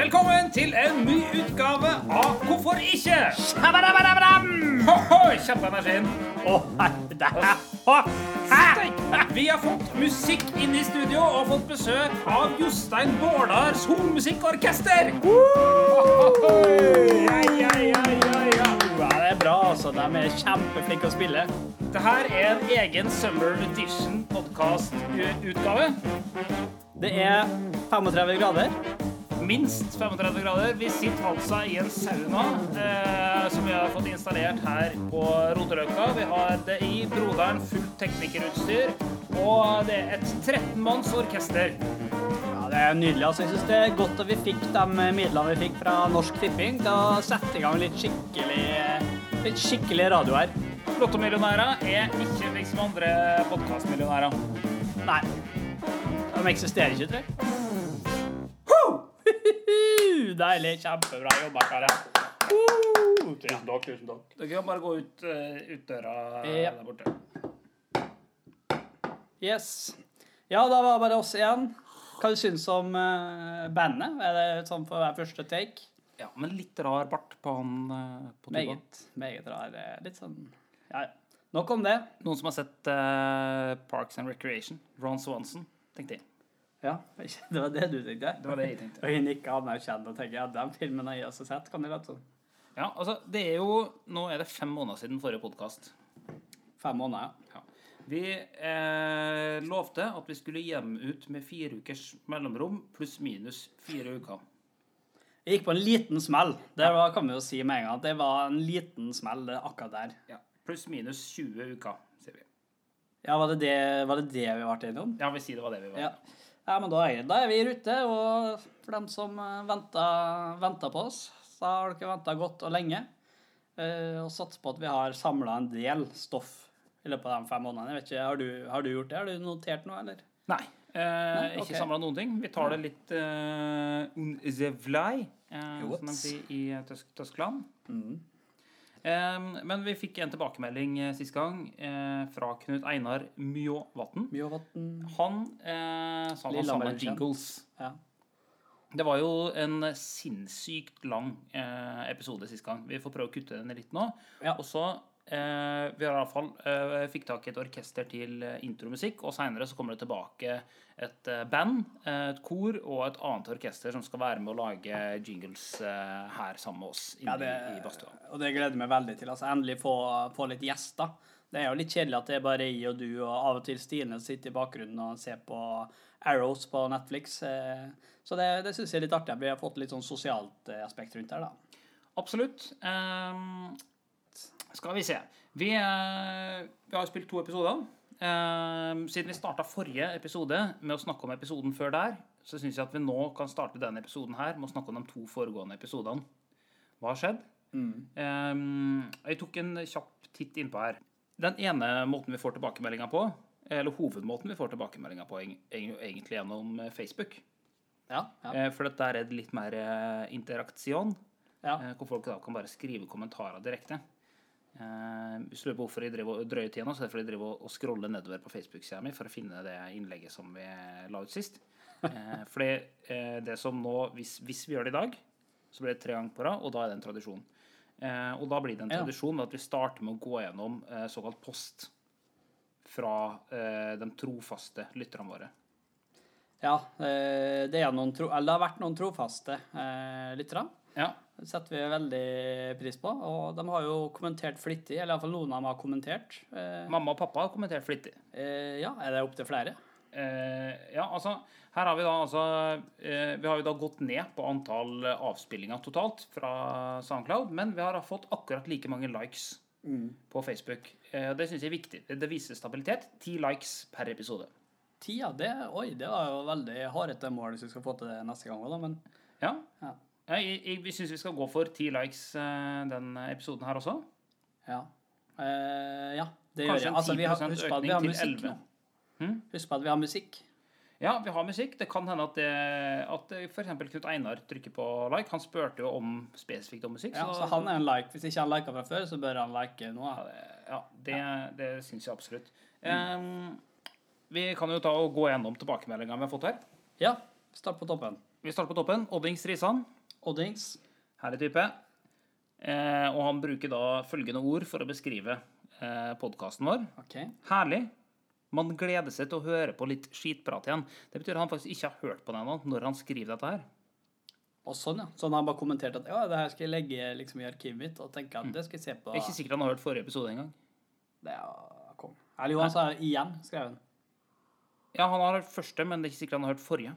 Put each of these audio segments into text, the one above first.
Velkommen til en ny utgave av Hvorfor ikke? Hæ? Steik. Vi har fått musikk inn i studio og fått besøk av Jostein Bårdars hornmusikkorkester. Ja, ja, ja, ja, ja. Ja, det er bra, altså. De er kjempeflinke å spille. Dette er en egen Summer Edition podkast-utgave. Det er 35 grader. Minst 35 grader. Vi sitter altså i en sauna eh, som vi har fått installert her på Roterøkka. Vi har det i Broderen fullt teknikerutstyr, og det er et 13-manns orkester. Ja, Det er nydelig. altså. Jeg synes Det er godt at vi fikk de midlene vi fikk fra Norsk Tipping til å sette i gang litt skikkelig, litt skikkelig radio her. Lottomillionærer er ikke liksom andre podkastmillionærer. Nei. De eksisterer ikke, tror jeg. Deilig. Kjempebra jobba, karer. Uh, Tusen takk, tusen takk. Dere kan bare gå ut, uh, ut døra Ja. der borte. Yes. Ja, da var det bare oss igjen. Hva du syns du om uh, bandet? Er det sånn for hver første take? Ja, men litt rar bart på han uh, på tuba. Meget. Meget rar. Litt sånn Ja, ja. Nok om det. Noen som har sett Parks and Recreation? Ron Swanson, tenkte jeg. Ja, det var det du tenkte? Det var det jeg tenkte. Og jeg nikka anerkjent og tenkte ja, den filmen har jeg også sett. Kan jeg late sånn? Ja, altså, det er jo Nå er det fem måneder siden forrige podkast. Fem måneder, ja. Ja. Vi eh, lovte at vi skulle hjem ut med fire ukers mellomrom pluss minus fire uker. Jeg gikk på en liten smell. Det var, kan vi jo si med en gang. Det var en liten smell det, akkurat der. Ja. Pluss minus 20 uker, sier vi. Ja, var det det, var det, det vi ble enige om? Ja, vi sier det var det vi var. Ja. Ja, men da er, da er vi i rute. Og for dem som venter på oss, så har dere venta godt og lenge. Eh, og satser på at vi har samla en del stoff i løpet av de fem månedene. Jeg vet ikke, Har du, har du gjort det? Har du notert noe, eller? Nei. Eh, ok. Ikke samla noen ting. Vi tar det litt uh, un the fly, eh, som de sier i eh, Tyskland. Mhm. Eh, men vi fikk en tilbakemelding eh, sist gang eh, fra Knut Einar Mjåvatn. Han eh, sa han savna jingles. Ja. Det var jo en sinnssykt lang eh, episode sist gang. Vi får prøve å kutte den litt nå. Ja. Og så eh, Vi har iallfall eh, fikk tak i et orkester til eh, intromusikk, og seinere så kommer det tilbake et band, et kor og et annet orkester som skal være med å lage jingles eh, her sammen med oss inne Ja, det, i, badstua. og det gleder jeg meg veldig til. Altså, endelig få, få litt gjester. Det er jo litt kjedelig at det er bare jeg og du og av og til Stine sitter i bakgrunnen og ser på Arrows på Netflix. Så det, det syns jeg er litt artig. Vi har fått litt sånn sosialt aspekt rundt her, da. Absolutt. Ehm, skal vi se. Vi, eh, vi har spilt to episoder. Ehm, siden vi starta forrige episode med å snakke om episoden før der, så syns jeg at vi nå kan starte denne episoden her med å snakke om de to foregående episodene. Hva har skjedd? Ehm, jeg tok en kjapp titt innpå her. Den ene måten vi får tilbakemeldinger på, eller hovedmåten vi får tilbakemeldinger på, er egentlig gjennom eh, Facebook. Ja, ja, Eh, For dette er litt mer eh, interaksjon. ja. Eh, Hvor folk da kan bare skrive kommentarer direkte. Eh, Hvis du lurer på hvorfor jeg driver og drøyer tida nå, så er det fordi jeg driver og- scroller nedover på Facebook-sida mi for å finne det innlegget som vi la ut sist. Eh, Fordi eh, det som nå, hvis, hvis vi gjør det i dag, så blir det tre ganger på rad, og da er det en tradisjon. Eh, Og da blir det en Ja. tradisjon at vi starter med å gå gjennom eh, såkalt post fra eh, de trofaste lytterne våre. ja eh, det, er noen tro, det har vært noen trofaste eh, lyttere. Ja, Det setter vi veldig pris på. Og de har jo kommentert flittig, eller iallfall noen av dem har kommentert. Eh, Mamma og pappa har kommentert flittig. eh, ja, er det opptil flere? Eh, ja, altså Her har vi da altså eh, Vi har jo da gått ned på antall avspillinger totalt fra SoundCloud, men vi har da fått akkurat like mange likes på Facebook. Eh, det syns jeg er viktig. Det, viser stabilitet. Ti likes per episode. Tida, det Oi, det var jo veldig hardete mål hvis vi skal få til det neste gang òg, da. Men Ja. Ja. Ja, jeg, jeg, syns vi skal gå for ti likes eh, den episoden her også. ja. Uh, ja, det Kanskje gjør jeg. Altså, vi har, 10% husk på at vi har musikk 11. nå. Hmm? Husk på at vi har musikk. Ja, vi har musikk. Det kan hende at, det, at f.eks. Knut Einar trykker på like. Han spurte jo om spesifikt om musikk. Ja, så han er en like. Hvis ikke han liker fra før, så bør han like nå. Ja, det, ja, det, syns jeg absolutt. Ehm, vi kan jo ta og gå gjennom tilbakemeldingene vi har fått her. Ja, start på toppen. Vi starter på toppen. Oddings Risan. Oddings. Herlig type. Eh, og han bruker da følgende ord for å beskrive eh, podkasten vår. Okay. Herlig. Man gleder seg til å høre på litt skitprat igjen. Det betyr at han faktisk ikke har hørt på det ennå når han skriver dette her. Og sånn, ja. Så han har bare kommentert at ja, det her skal jeg legge liksom i arkivet mitt, og tenke at det skal jeg se på. Jeg er ikke sikkert han har hørt forrige episode engang. Det er, kom. Erlend Johan sa igjen, skrev han. Ja, han har hørt første, men det er ikke sikkert han har hørt forrige.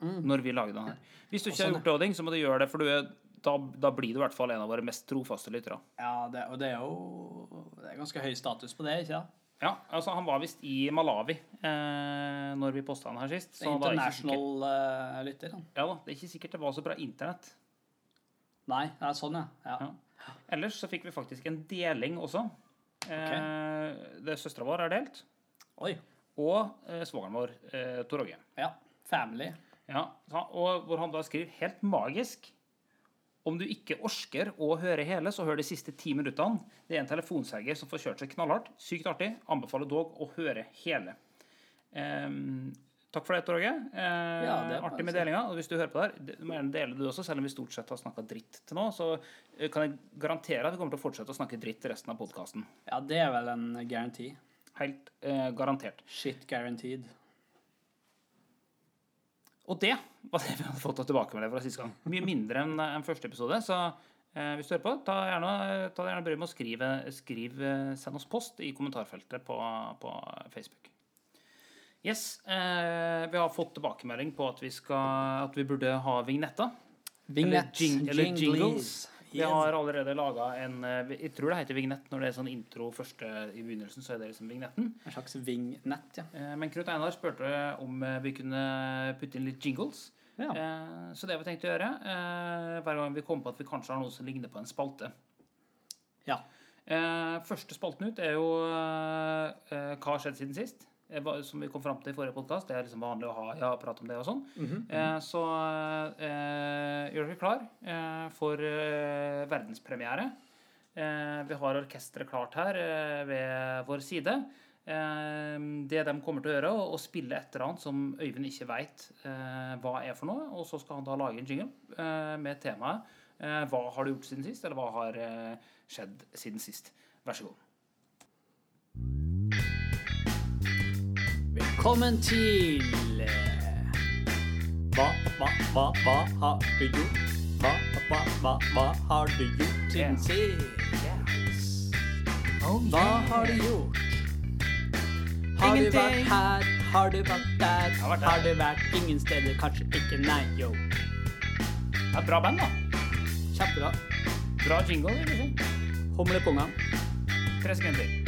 Når vi lager den her. Hvis du ikke har sånn, gjort det, så må du gjøre det, for du er, da, da blir du i hvert fall en av våre mest trofaste lyttere. Ja, det, og det er jo det er ganske høy status på det, ikke sant? Ja, altså Han var visst i Malawi eh, når vi posta den her sist. Sikkert- international eh, lytter. han. ja da, Det er ikke sikkert det var så bra internett. Nei, det er sånn, ja. ja. Ja. Ellers så fikk vi faktisk en deling også. Eh, det Søstera vår er delt. Oi. Og eh, svogeren vår, eh, Tor Åge. Ja. Family. Ja, og hvor han da skriver helt magisk Om du ikke orsker å høre hele, så hør de siste ti minuttene. Det er en telefonselger som får kjørt seg knallhardt. Sykt artig. Anbefaler dog å høre hele. Ehm, takk for det, Tor Åge. Eh, Ja, det artig med delinga. Og hvis du hører på der, du må gjerne dele du også, selv om vi stort sett har snakka dritt til nå. Så eh, kan jeg garantere at vi kommer til å fortsette å snakke dritt resten av podkasten. Ja, det er vel en garanti. Helt eh, garantert. Shit guaranteed. Og det var det vi hadde fått av tilbakemeldinger fra sist gang. Mye mindre enn en første episode. Så eh, hvis du hører på, ta gjerne, ta gjerne bryet med å skrive, skriv, eh, send oss post i kommentarfeltet på, på Facebook. Yes, eh, Vi har fått tilbakemelding på at vi, skal, at vi burde ha vignetter. Vignett. Eller, jing, eller jingles. Vi har allerede laga en eh, Jeg tror det heter vignett når det er sånn intro første i begynnelsen. så er det liksom vignetten. En slags vignett, ja. Eh, Men Knut Einar spurte om eh, vi kunne putte inn litt jingles. Ja. Så det har vi tenkt å gjøre. Hver gang vi kommer på at vi kanskje har noe som ligner på en spalte. ja. Første spalten ut er jo Hva har skjedd siden sist? Eh, Som vi kom fram til i forrige podkast. Det er liksom vanlig å ha ja, prat om det og sånn. Eh, Så eh, gjør dere klar eh, for eh, verdenspremiere. Eh, Vi har orkesteret klart her ved vår side. Det de kommer til å gjøre, å spille et eller annet som Øyvind ikke veit hva er for noe. Og så skal han da lage en jingle eh, med temaet eh, Hva har du gjort siden sist? Eller hva har skjedd siden sist? Vær så god. Velkommen til eh, Hva, hva, hva, hva har du gjort? Hva, hva, hva, hva har du gjort siden sist? Oh, Hva har du gjort? Har du vært her? Har du vært der? har du vært ingen steder? Kanskje ikke? Nei, yo. Det er bra band, da. Kjempebra. Bra jingle. si. Humlepungene. Tre sekunder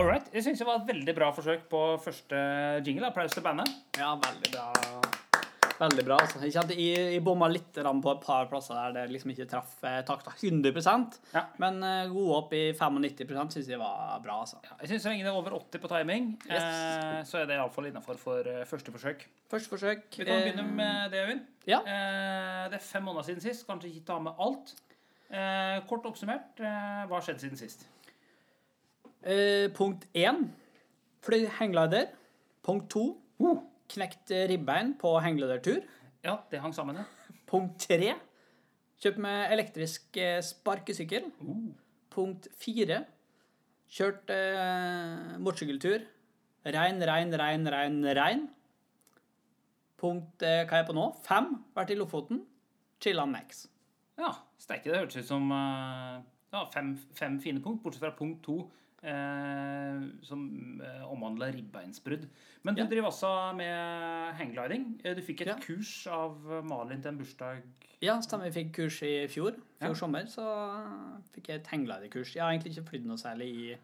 All right. Jeg syns det var et veldig bra forsøk på første jingle. Applaus til bandet. Ja, veldig bra. Veldig bra. altså. Jeg kjente jeg, jeg bomma litt på et par plasser der det liksom ikke traff eh, takta 100 Ja. Men eh, gode opp i 95 syns jeg var bra. altså. Jeg syns så lenge det er over 80 på timing, Yes. eh, så er det iallfall innafor for eh, første forsøk. Første forsøk. Vi kan begynne eh, med det, Øyvind. Ja. Eh, det er fem måneder siden sist. Kanskje ikke ta med alt. Eh, kort oppsummert, hva har skjedd siden sist? Eh, punkt én fly hangglider. Punkt to Uh. knekt ribbein på hangglidertur. Ja, det hang sammen, ja. Punkt tre kjøpt med elektrisk eh, sparkesykkel. Uh. Punkt fire kjørt eh, motorsykkeltur. Rein, rein, rein, rein, rein. Punkt eh, hva er jeg på nå? Fem. Vært i Lofoten. Chilla Max. Ja, steike. Det hørtes ut som uh, ja, fem, fem fine punkt, bortsett fra punkt to, eh, som eh, omhandler ribbeinsbrudd. Men du Ja. driver også med hanggliding. Eh, Du fikk et Ja. kurs av Malin til en bursdag. Ja, stemmer. Vi fikk kurs i fjor. Fjor Ja. sommer så fikk jeg et hanggliderkurs. Jeg har egentlig ikke flydd noe særlig i,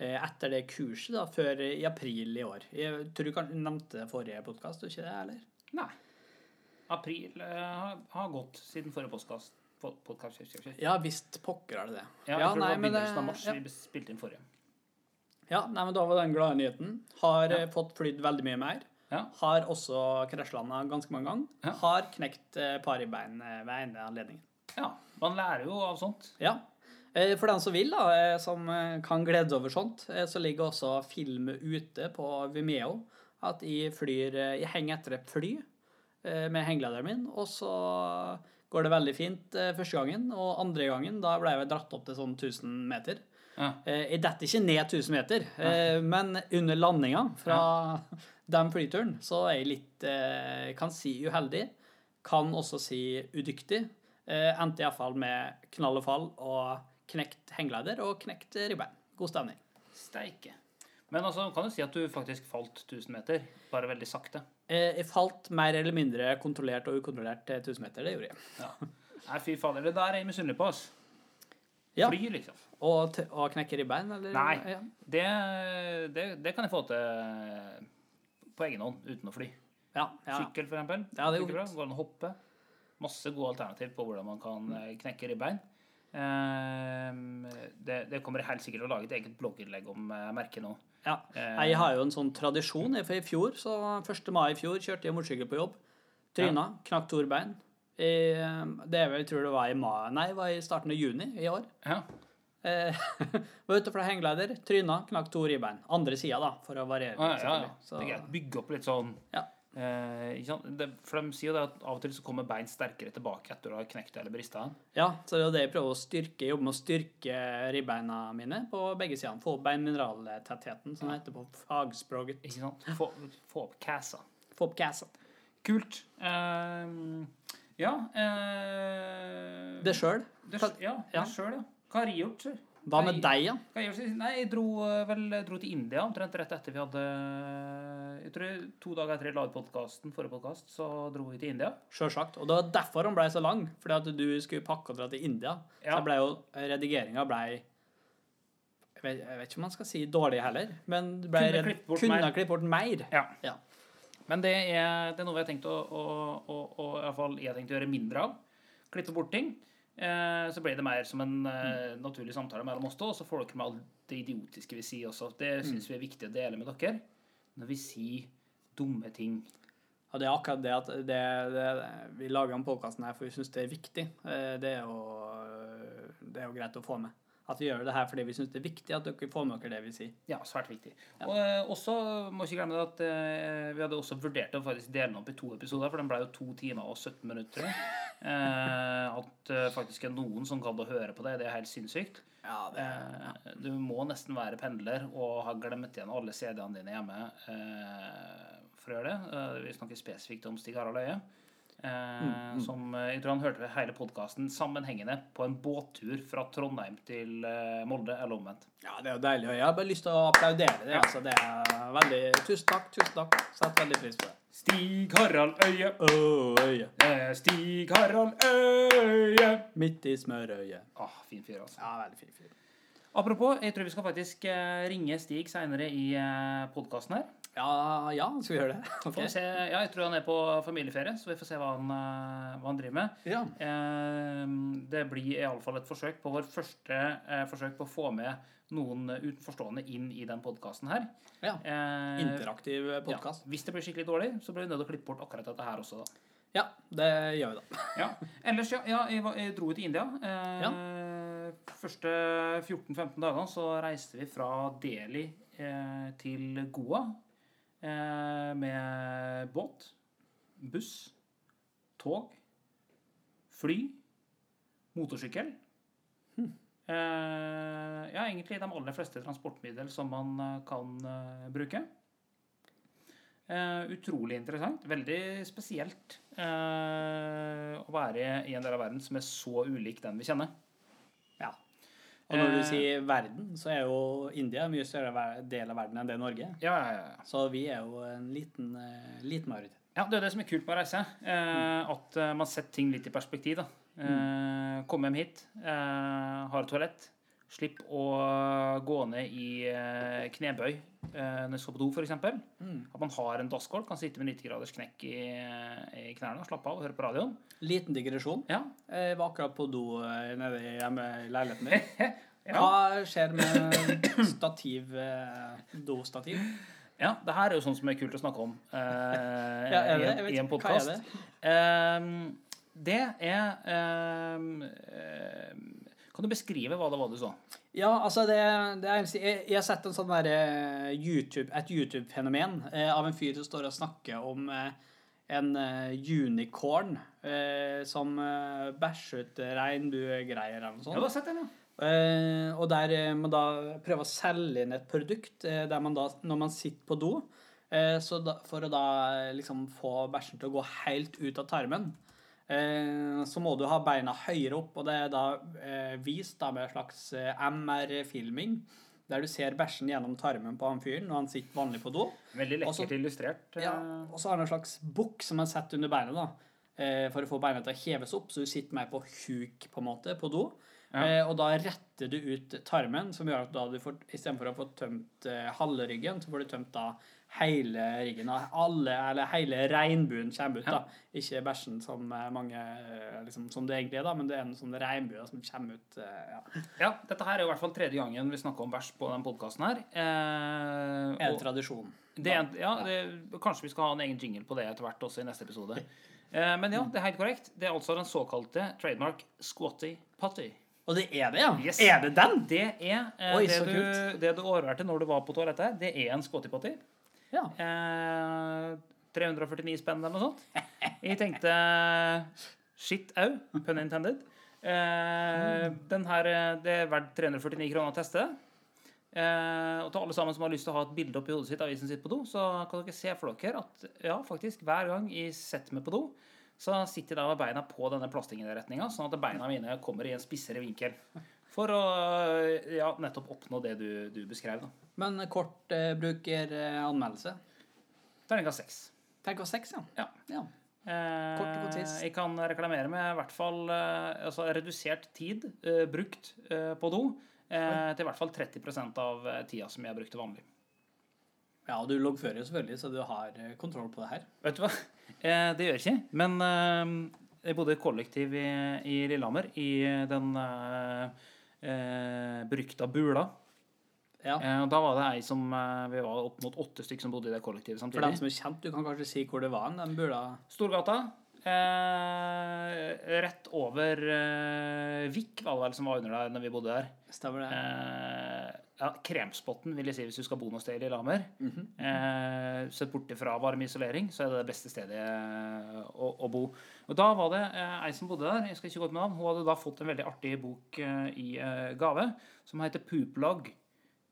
eh, etter det kurset da, før i april i år. Jeg tror du kanskje nevnte det forrige podkast, ikke det? eller? Nei. April eh, har, har gått siden forrige podkast. Podcast, Ja visst pokker er det det. ja, jeg Ja, tror nei, det var begynnelsen av mars ja. vi spilte inn forrige. Ja, nei, men da var den glade nyheten. Har Ja. eh, fått flydd veldig mye mer. Ja. Har også krasjlanda ganske mange ganger. Ja. Har knekt eh, par i bein eh, ved ene anledningen. ja. Man lærer jo av sånt. Ja. For den som vil, da, som kan glede seg over sånt, så ligger også film ute på Vimeo. At jeg flyr Jeg henger etter et fly med hengelederen min, og så går det veldig fint første gangen. Og andre gangen, da ble jeg dratt opp til sånn 1000 meter. Ja. Eh, Jeg detter ikke ned 1000 meter, eh, men under landinga fra den flyturen, så er jeg litt eh, Kan si uheldig. Kan også si udyktig. Endte iallfall med knall og fall og knekt hengeleder og knekt ribbein. God stemning. Steike. Men altså, kan du si at du faktisk falt 1000 meter, bare veldig sakte? Jeg falt mer eller mindre kontrollert og ukontrollert til 1000 meter. Det gjorde jeg. Ja. Nei, fy fader, det der er jeg misunnelig på, oss. Ja. Fly, liksom. Og, og knekke ribbein, eller? Nei. Ja. Det, det, det kan jeg få til på egen hånd, uten å fly. Ja, ja. Sykkel, for eksempel. Ja, det. Går an å hoppe. Masse gode alternativ på hvordan man kan eh, knekke ribbein. Ehm, det, det kommer jeg helt sikkert til å lage et eget blogginnlegg om eh, merket nå. Ja. Eh, Jeg har jo en sånn tradisjon. For I fjor, så 1. mai i fjor kjørte jeg motorsykkel på jobb. Tryna, knakk to bein. I, Det jeg tror det var i mai, nei, var i starten av juni i år. Ja. Eh, var ute fra hengeleder, tryna, knakk to ribbein. Andre sida, da, for å variere. Ah, ja, ja, ja. Så- Det er greit. Bygge opp litt sånn Ja. eh? Det, For de sier jo det at av og til så kommer bein sterkere tilbake etter å ha knekt eller brista. Ja, så det er jo det jeg prøver å styrke. Jobbe med å styrke ribbeina mine på begge sider. Få opp beinmineraltettheten, som det heter på fagspråket. Ikke sant? Få, få opp cassa. Få opp gassen. Kult. Ehm, ja eh, Det sjøl. Ja, ja. det sjøl, ja. Hva har jeg gjort? Hva med deg, ja? Jeg? Nei, jeg dro eh, vel dro til India omtrent rett etter vi hadde Jeg tror to dager etter jeg la ut podkasten, forrige podkast, så dro vi til India. Sjølsagt. Og det var derfor han ble så lang. Fordi at du skulle pakke og dra til India. Ja. Så ble jo redigeringa ble jeg vet, jeg vet ikke om man skal si dårlig heller, men det ble Kunne red- klippet bort kunne klippet bort mer. Ja. Ja. Men det er, det er noe vi har tenkt å, å, å, å jeg har tenkt å gjøre mindre av. Klippe bort ting. Eh, så ble det mer som en eh, naturlig samtale mellom oss to, og så får dere med alt det idiotiske vi sier også. Det syns vi er viktig å dele med dere når vi sier dumme ting. Ja, det er akkurat det at det, det, vi lager denne podkasten her for vi syns det er viktig. Eh, Det er, jo, det er jo greit å få med. At vi gjør det her fordi vi syns det er viktig at dere får med dere det vi sier. Ja, svært viktig. Og eh, også må ikke glemme at eh, vi hadde også vurdert å faktisk dele den opp i to episoder, for den ble jo to timer og 17 minutter. Eh, at eh, faktisk er noen som å høre på det, det er helt sinnssykt. Ja, Eh, du må nesten være pendler og ha glemt igjen alle CD-ene dine hjemme eh, for å gjøre det. Vi snakker spesifikt om Stig Harald Eh, Som eh, jeg tror han hørte hele podkasten sammenhengende på en båttur fra Trondheim til eh, Molde, eller omvendt. Ja, det er jo deilig. Jeg har bare lyst til å applaudere det. altså. Det er veldig Tusen takk. tusen takk. Setter veldig pris på det. Stig Harald Øye. Øye. Stig Harald Øye. Midt i smørøyet. Ah, fin fyr, altså. Ja, veldig fin fyr. Apropos, jeg tror vi skal faktisk ringe Stig seinere i podkasten her. Ja, ja, skal vi gjøre det? Vi se, ja, jeg tror han er på familieferie, så vi får se hva han, eh, hva han driver med. Ja. Eh, Det blir iallfall et forsøk på vår første eh, forsøk på å få med noen utenforstående inn i den podkasten her. ja. Eh, Interaktiv podkast. Ja, hvis det blir skikkelig dårlig, så blir vi nødt til å klippe bort akkurat dette her også, da. Ja. det gjør vi da. Ja. Ellers, ja, ja jeg, var, jeg dro til India. Eh, Første 14-15 dagene så reiste vi fra Delhi eh, til Goa eh, med båt, buss, tog, fly, motorsykkel. Eh, ja, egentlig de aller fleste transportmiddel som man eh, kan eh, bruke. Eh, utrolig interessant. Veldig spesielt eh, å være i en del av verden som er så ulik den vi kjenner. Og når du Eh. sier verden, så er jo India en mye større del av verden enn det Norge er. Ja, ja, ja. Så vi er jo en liten, eh, liten majoritet. ja, det er det som er kult med å reise. Eh, at eh, man setter ting litt i perspektiv. da. Mm. Komme hjem hit, har toalett. Slipp å gå ned i eh, knebøy eh, når du skal på do, f.eks. At man har en dasskål, kan sitte med 90 graders knekk i, i knærne og slappe av og høre på radioen. Liten digresjon. Ja, Jeg var akkurat på do eh, nede hjemme i leiligheten min. ja. Hva skjer med stativ, eh, dostativ? Ja, det her er jo sånn som er kult å snakke om eh, Ja, i, en, i en podkast. Det? er det er ehm, Kan du beskrive hva det var du så? Ja, altså det, det er, jeg, jeg har sett en sånn der, eh, YouTube, et YouTube-fenomen eh, av en fyr som står og snakker om eh, en eh, unicorn eh, som bæsjer ut regnbuegreier eller noe sånt. Jeg har sett den, ja. Uh, og der uh, man da prøver å selge inn et produkt uh, der man da, når man sitter på do, så da, for å da liksom få bæsjen til å gå helt ut av tarmen, så må du ha beina høyere opp, og det er da eh, vist da med en slags eh, MR-filming, der du ser bæsjen gjennom tarmen på han fyren når han sitter vanlig på do. Veldig Også- lekkert illustrert. eh, Ja, og så har han en slags bukk som han setter under beinet, da. eh, For å få beina til å heves opp, så du sitter mer på huk, på en måte, på do. Ja. Eh, og da retter du ut tarmen, som gjør at da du får, istedenfor å få tømt eh, halve ryggen, så får du tømt da hele riggen. Alle, eller hele regnbuen kommer ut, da. Ikke bæsjen som eh, mange eh, liksom, Som det egentlig er, da, men det er en sånn regnbue som kommer ut. eh, ja. Ja, dette her er i hvert fall tredje gangen vi snakker om bæsj på den podkasten her. Eh, Er en tradisjon. det er, ja, det, kanskje vi skal ha en egen jingle på det etter hvert også i neste episode. Eh, men ja, det er helt korrekt. Det er altså den såkalte trademark squatty potty. Og det er det, ja? Yes. Er det den? Det er eh, Oi, det, du, det du overværte når du var på toalettet, det er en squatty potty. Ja. Eh, 349 spenn eller noe sånt. Jeg tenkte shit au, pun intended. Eh, den her, eh, det er verdt 349 kroner å teste. Eh, og til alle sammen som har lyst til å ha et bilde oppi hodet sitt av vi sitt på do, så kan dere se for dere at ja, faktisk hver gang jeg setter meg på do, så sitter jeg da med beina på denne plastingen-retninga, sånn at beina mine kommer i en spissere vinkel. For å ja, nettopp oppnå det du, du beskrev. da. Men kort eh, bruker eh, anmeldelse. Terningkast seks. Terningkast seks, ja. Ja. ja. Eh, Kort og konsis. Jeg kan reklamere med i hvert fall eh, altså redusert tid eh, brukt eh, på do. Eh, til i hvert fall 30 av eh, tida som jeg brukte vanlig. Ja, og du loggfører jo selvfølgelig, så du har eh, kontroll på det her. Vet du hva? Eh, det gjør jeg ikke. Men eh, jeg bodde i kollektiv i, i Lillehammer, i den eh, eh, berykta Bula. Ja. Eh, og da var det ei som eh, Vi var opp mot åtte stykker som bodde i det kollektivet samtidig. For dem som er kjent, du kan kanskje si hvor det var? Den Bula? Storgata. Eh, rett over eh, Vik var det vel som var under der når vi bodde der. Stemmer det? Eh, ja, Kremspotten, vil jeg si, hvis du skal bo noe sted i Lillehammer. Mhm. eh, sett bort ifra varme isolering, så er det det beste stedet eh, å, å bo. Og da var det eh, ei som bodde der, jeg skal ikke gå ut med navn, hun hadde da fått en veldig artig bok eh, i eh, gave, som heter Pooplog.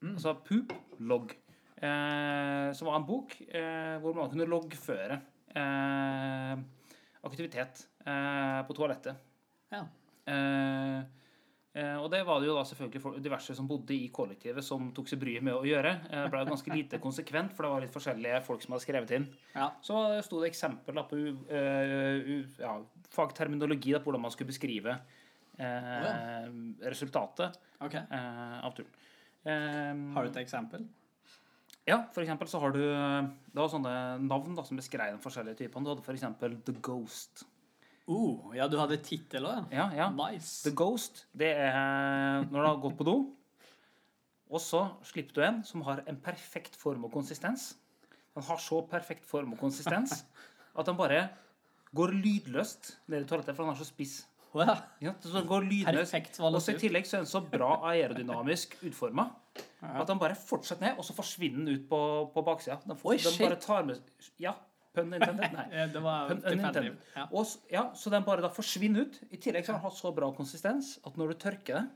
Altså Pooplog. Eh, som var en bok eh, hvor man kunne loggføre eh, aktivitet eh, på toalettet. Ja. Eh, og det var det jo da selvfølgelig diverse som bodde i kollektivet som tok seg bryet med å gjøre. Eh, Det ble ganske lite konsekvent, for det var litt forskjellige folk som hadde skrevet inn. ja. Så sto det eksempel da, på eh, ja, fagterminologi da, på hvordan man skulle beskrive eh, resultatet okay. eh, av turen. Eh, Har du et eksempel? ja, for eksempel så har du Det var sånne navn da, som beskrev de forskjellige typene. Du hadde eksempel The Ghost. Oh, ja, du hadde tittel òg, Ja, ja. Nice. The Ghost, det er når du har gått på do, og så slipper du en som har en perfekt form og konsistens. Den har så perfekt form og konsistens at den bare går lydløst ned i toalettet, for den er så spiss. Å, ja. Ja, så den går lydløst. Perfekt Og så i tillegg så er den så bra aerodynamisk utforma at den bare fortsetter ned, og så forsvinner den ut på, på baksida. Den, får- Oi, den bare tar med Ja, pun intended. Nei. Eh, Det var tilfeldig. Ja. Og, ja, så den bare da forsvinner ut. I tillegg så har den hatt så bra konsistens at når du tørker det,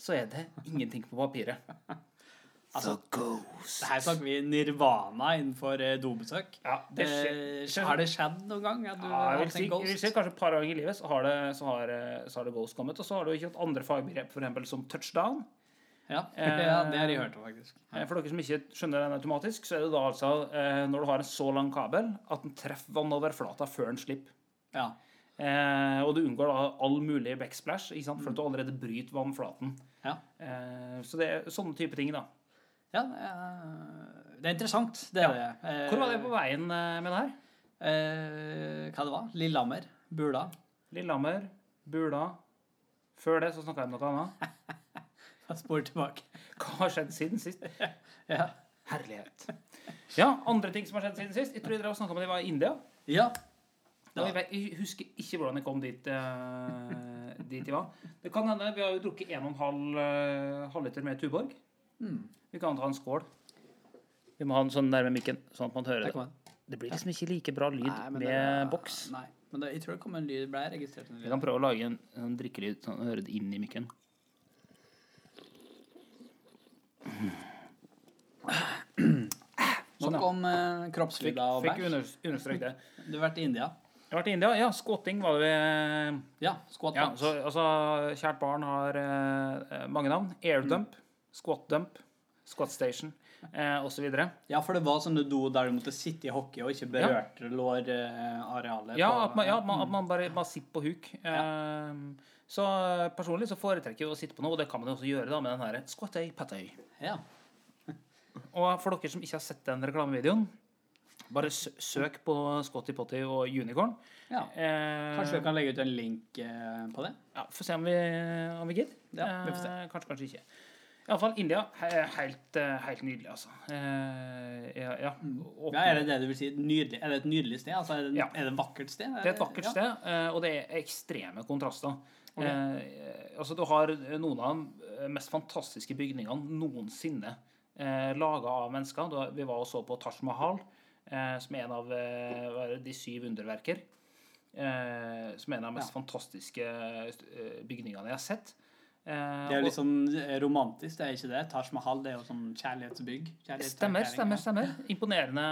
så er det ingenting på papiret. Altså, The ghost. Her snakker vi nirvana innenfor eh, dobesøk. Ja, det skjer, skjer. har det skjedd noen gang at du Ja, har hatt si, ghost? jeg vil si kanskje et par ganger i livet så har det, så har, eh, så har det ghost kommet. Og så har du ikke hatt andre fagbegrep, f.eks. som touchdown. Ja, Eh, ja, det har jeg hørt om, faktisk. Eh, For dere som ikke skjønner den automatisk, så er det da altså eh, når du har en så lang kabel at den treffer vannoverflata før den slipper. Ja. Eh, og du unngår da all mulig backsplash, ikke sant? for at du allerede bryter vannflaten. Ja. Eh, så det er sånne type ting, da. ja det er interessant, det er det. Eh, Hvor var det på veien med det her? Eh, hva det var? Lillehammer? Bula? Lillehammer, Bula. Før det så snakka jeg om noe annet. Spor tilbake. Hva har skjedd siden sist? Ja. Herlighet. Ja, andre ting som har skjedd siden sist. Jeg tror dere har snakka om jeg var i India. ja. Da. jeg, husker ikke hvordan jeg kom dit, uh, dit jeg var. Det kan hende. Vi har jo drukket 1,5 uh, halvliter med Tuborg. Mm. Vi kan ta en skål. Vi må ha den sånn nærme mikken, sånn at man hører Det det. Det blir liksom ikke like bra lyd Nei, med det- boks. Nei, men det, jeg tror det kom en lyd. Ble registrert en Vi kan prøve å lage en, en drikkelyd sånn at man hører det inn i mikken. Sånn, Nok ja. om eh, Fikk, og fikk bæsj. under, understreket det. Du har vært i India. Jeg har vært i India. Ja, squatting var det vi Ja, squat Ja, så, altså, kjært barn har eh, mange navn. Airdump, squat dump, squat station eh, osv. Ja, for det var sånne do der du måtte sitte i hockey og ikke berørte lårarealet. Ja, på- at man, ja, at man, at man bare, man sitter på huk. Eh, så personlig så foretrekker jeg å sitte på noe, og det kan man jo også gjøre da med den her squatty patty. Ja. Og for dere som ikke har sett den reklamevideoen, bare søk på Scotty Potty og Unicorn. ja. Eh, Kanskje vi kan legge ut en link eh, på det? Ja, Få se om vi, om vi gidder. Ja, vi får se. Eh, kanskje, kanskje ikke. Iallfall India. he- Helt, eh, helt nydelig, altså. Eh, ja, ja. Ja, Er det det du vil si? Nydelig. Er det et nydelig sted? Altså, er, det, Ja. er det et vakkert sted? Det er et vakkert sted, eh, og det er ekstreme kontraster. Okay. Eh, altså, du har noen av de mest fantastiske bygningene noensinne eh, laga av mennesker. Har- Vi var og så på Taj Mahal, eh, som er en av eh, er de syv underverker. Eh, som er en av de mest fantastiske eh, bygningene jeg har sett. Eh, Det er jo litt sånn romantisk, det er ikke det? Taj Mahal det er jo sånn kjærlighetsbygg. Stemmer, stemmer, stemmer. Imponerende,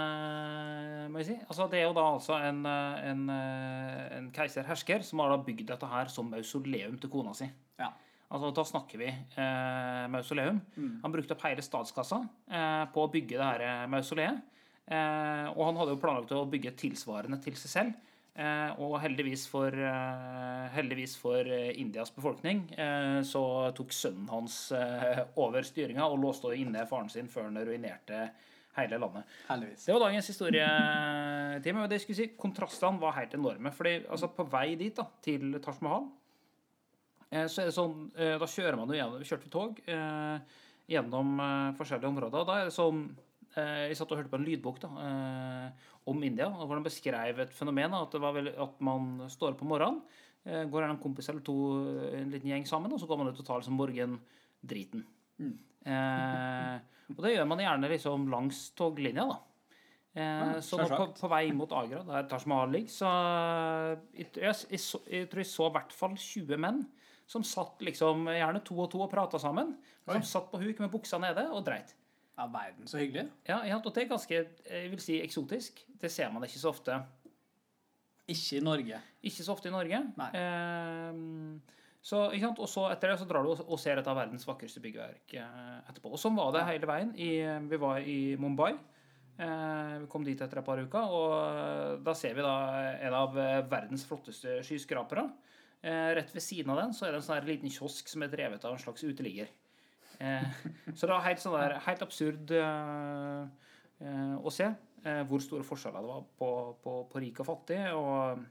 må jeg si. Altså, det er jo da altså en, eh, en, eh, en keiser-hersker som har da bygd dette her som mausoleum til kona si. Ja. Altså, da snakker vi eh, mausoleum. Mm. Han brukte opp hele statskassa eh, på å bygge det her eh, mausoleet. Eh, og han hadde jo planlagt å bygge tilsvarende til seg selv. Eh, og heldigvis for, eh, heldigvis for eh, Indias befolkning så tok sønnen hans over styringa og låste inne faren sin før han ruinerte hele landet. Heldigvis. Det var dagens historietime. Og det skulle si, kontrastene var helt enorme. fordi altså, på vei dit, da, til Taj Mahal, så er det sånn Da kjører man jo gjennom Kjørte vi tog gjennom forskjellige områder. Da er det sånn Jeg satt og hørte på en lydbok da, eh, om India, og hvor de beskrev et fenomen. At, det var vel, at man står opp om morgenen, eh, går en kompis eller to, en liten gjeng sammen, og så går man ut og tar liksom morgendriten. Eh, og det gjør man gjerne liksom langs toglinja, da. Eh, Ja, så nå på, på vei mot Agra, der Taj Mahal ligger, så jeg, jeg, jeg, jeg tror jeg så i hvert fall 20 menn som satt liksom gjerne to og to og prata sammen. Oi. Som satt på huk med buksa nede og dreit. Ja, verden, så hyggelig. Ja, og det er ganske jeg vil si, eksotisk. Det ser man ikke så ofte. Ikke i Norge. Ikke så ofte i Norge. Nei. Eh, så? Og så etter det så drar du og- og ser et av verdens vakreste byggverk eh, etterpå. Og sånn var det hele veien. I, vi var i Mumbai. Eh, vi kom dit etter et par uker, og eh, da ser vi da en av eh, verdens flotteste skyskrapere. Eh, rett ved siden av den så er det en sånn liten kiosk som er drevet av en slags uteligger. Eh, så det var helt, sånn der, helt absurd eh, eh, å se eh, hvor store forskjeller det var på, på, på rik og fattig. Og,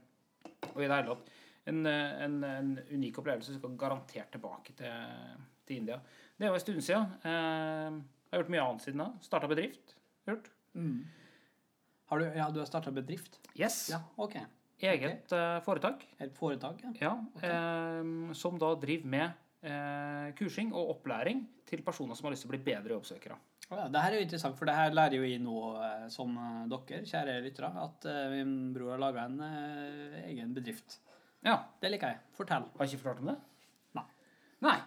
og i det hele tatt en, en, en unik opplevelse. som skal garantert tilbake til, til India. Det var en stund siden. Eh, jeg har gjort mye annet siden da. Starta bedrift. Gjort. Har du, ja, du har starta bedrift? Yes. Ja, OK. Eget okay. foretak. Et foretak? Ja. Ja, eh, som da driver med eh, kursing og opplæring til personer som har lyst til å bli bedre jobbsøkere. Ja, det her er jo interessant, for det her lærer jo jeg nå, eh, som eh, dere, kjære lyttere, at eh, min bror har laga en egen bedrift. Ja, Det liker jeg. Fortell. Har jeg ikke fortalt om det? Nei. Nei.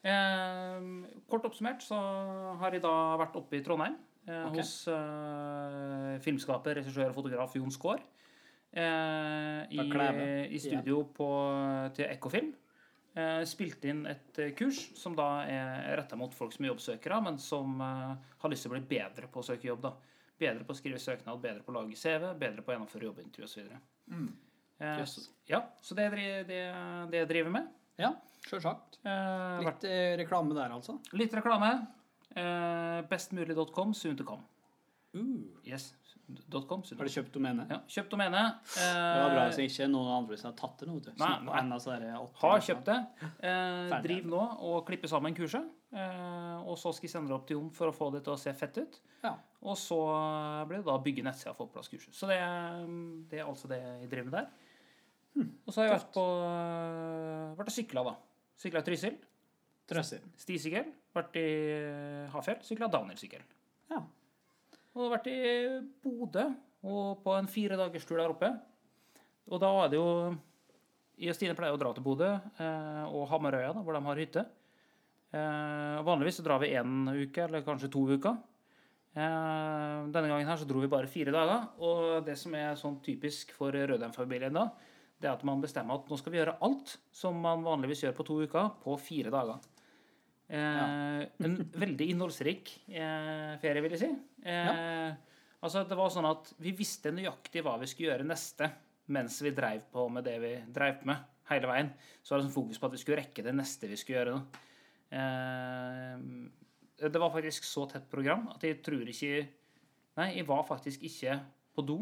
Eh, kort oppsummert så har jeg da vært oppe i Trondheim eh, okay. hos eh, filmskaper, regissør og fotograf Jon Skaar. Eh, i, I studio på, til Ekkofilm. Eh, spilte inn et eh, kurs som da er retta mot folk som er jobbsøkere, men som eh, har lyst til å bli bedre på å søke jobb. da. Bedre på å skrive søknad, bedre på å lage CV, bedre på å gjennomføre jobbintervju osv. Mm. Yes. ja, så det er det, det, jeg driver med. Ja, sjølsagt. Eh, Litt eh, reklame der, altså. litt reklame. Eh, bestmulig.com, soon to come. Uh, Yes, .com, har du kjøpt domene? Ja, kjøpt domene. Det var bra Eh, så ikke noen andre som har tatt det nå. du. Nei, nei. har kjøpt det. Eh, driv nå og klipper sammen kurset. Eh, og så skal jeg sende det opp til Jon for å få det til å se fett ut. Ja. Og så blir det da bygge nettsida og få på plass kurset. Så det, det er altså det jeg driver med der. Og så har jeg vært på vært og sykla, da. Sykla i Trysil. Trøsser. Stisykkel. Vært i Hafjell. Sykla Danielsykkel. Og vært i Bodø og på en fire dagers tur der oppe. Og da er det jo Jeg og Stine pleier å dra til Bodø eh, og Hamarøya, da, hvor de har hytte. Eh, vanligvis så drar vi én uke, eller kanskje to uker. Eh, denne gangen her så dro vi bare fire dager. Og det som er sånn typisk for Rødheim-familien da, det er at man bestemmer at nå skal vi gjøre alt som man vanligvis gjør på to uker, på fire dager. Eh, En veldig innholdsrik eh, ferie, vil jeg si. Eh, Altså, det var sånn at Vi visste nøyaktig hva vi skulle gjøre neste mens vi dreiv på med det vi dreiv med hele veien. Så var det sånn fokus på at vi skulle rekke det neste vi skulle gjøre. Eh, det var faktisk så tett program at jeg tror ikke Nei, jeg var faktisk ikke på do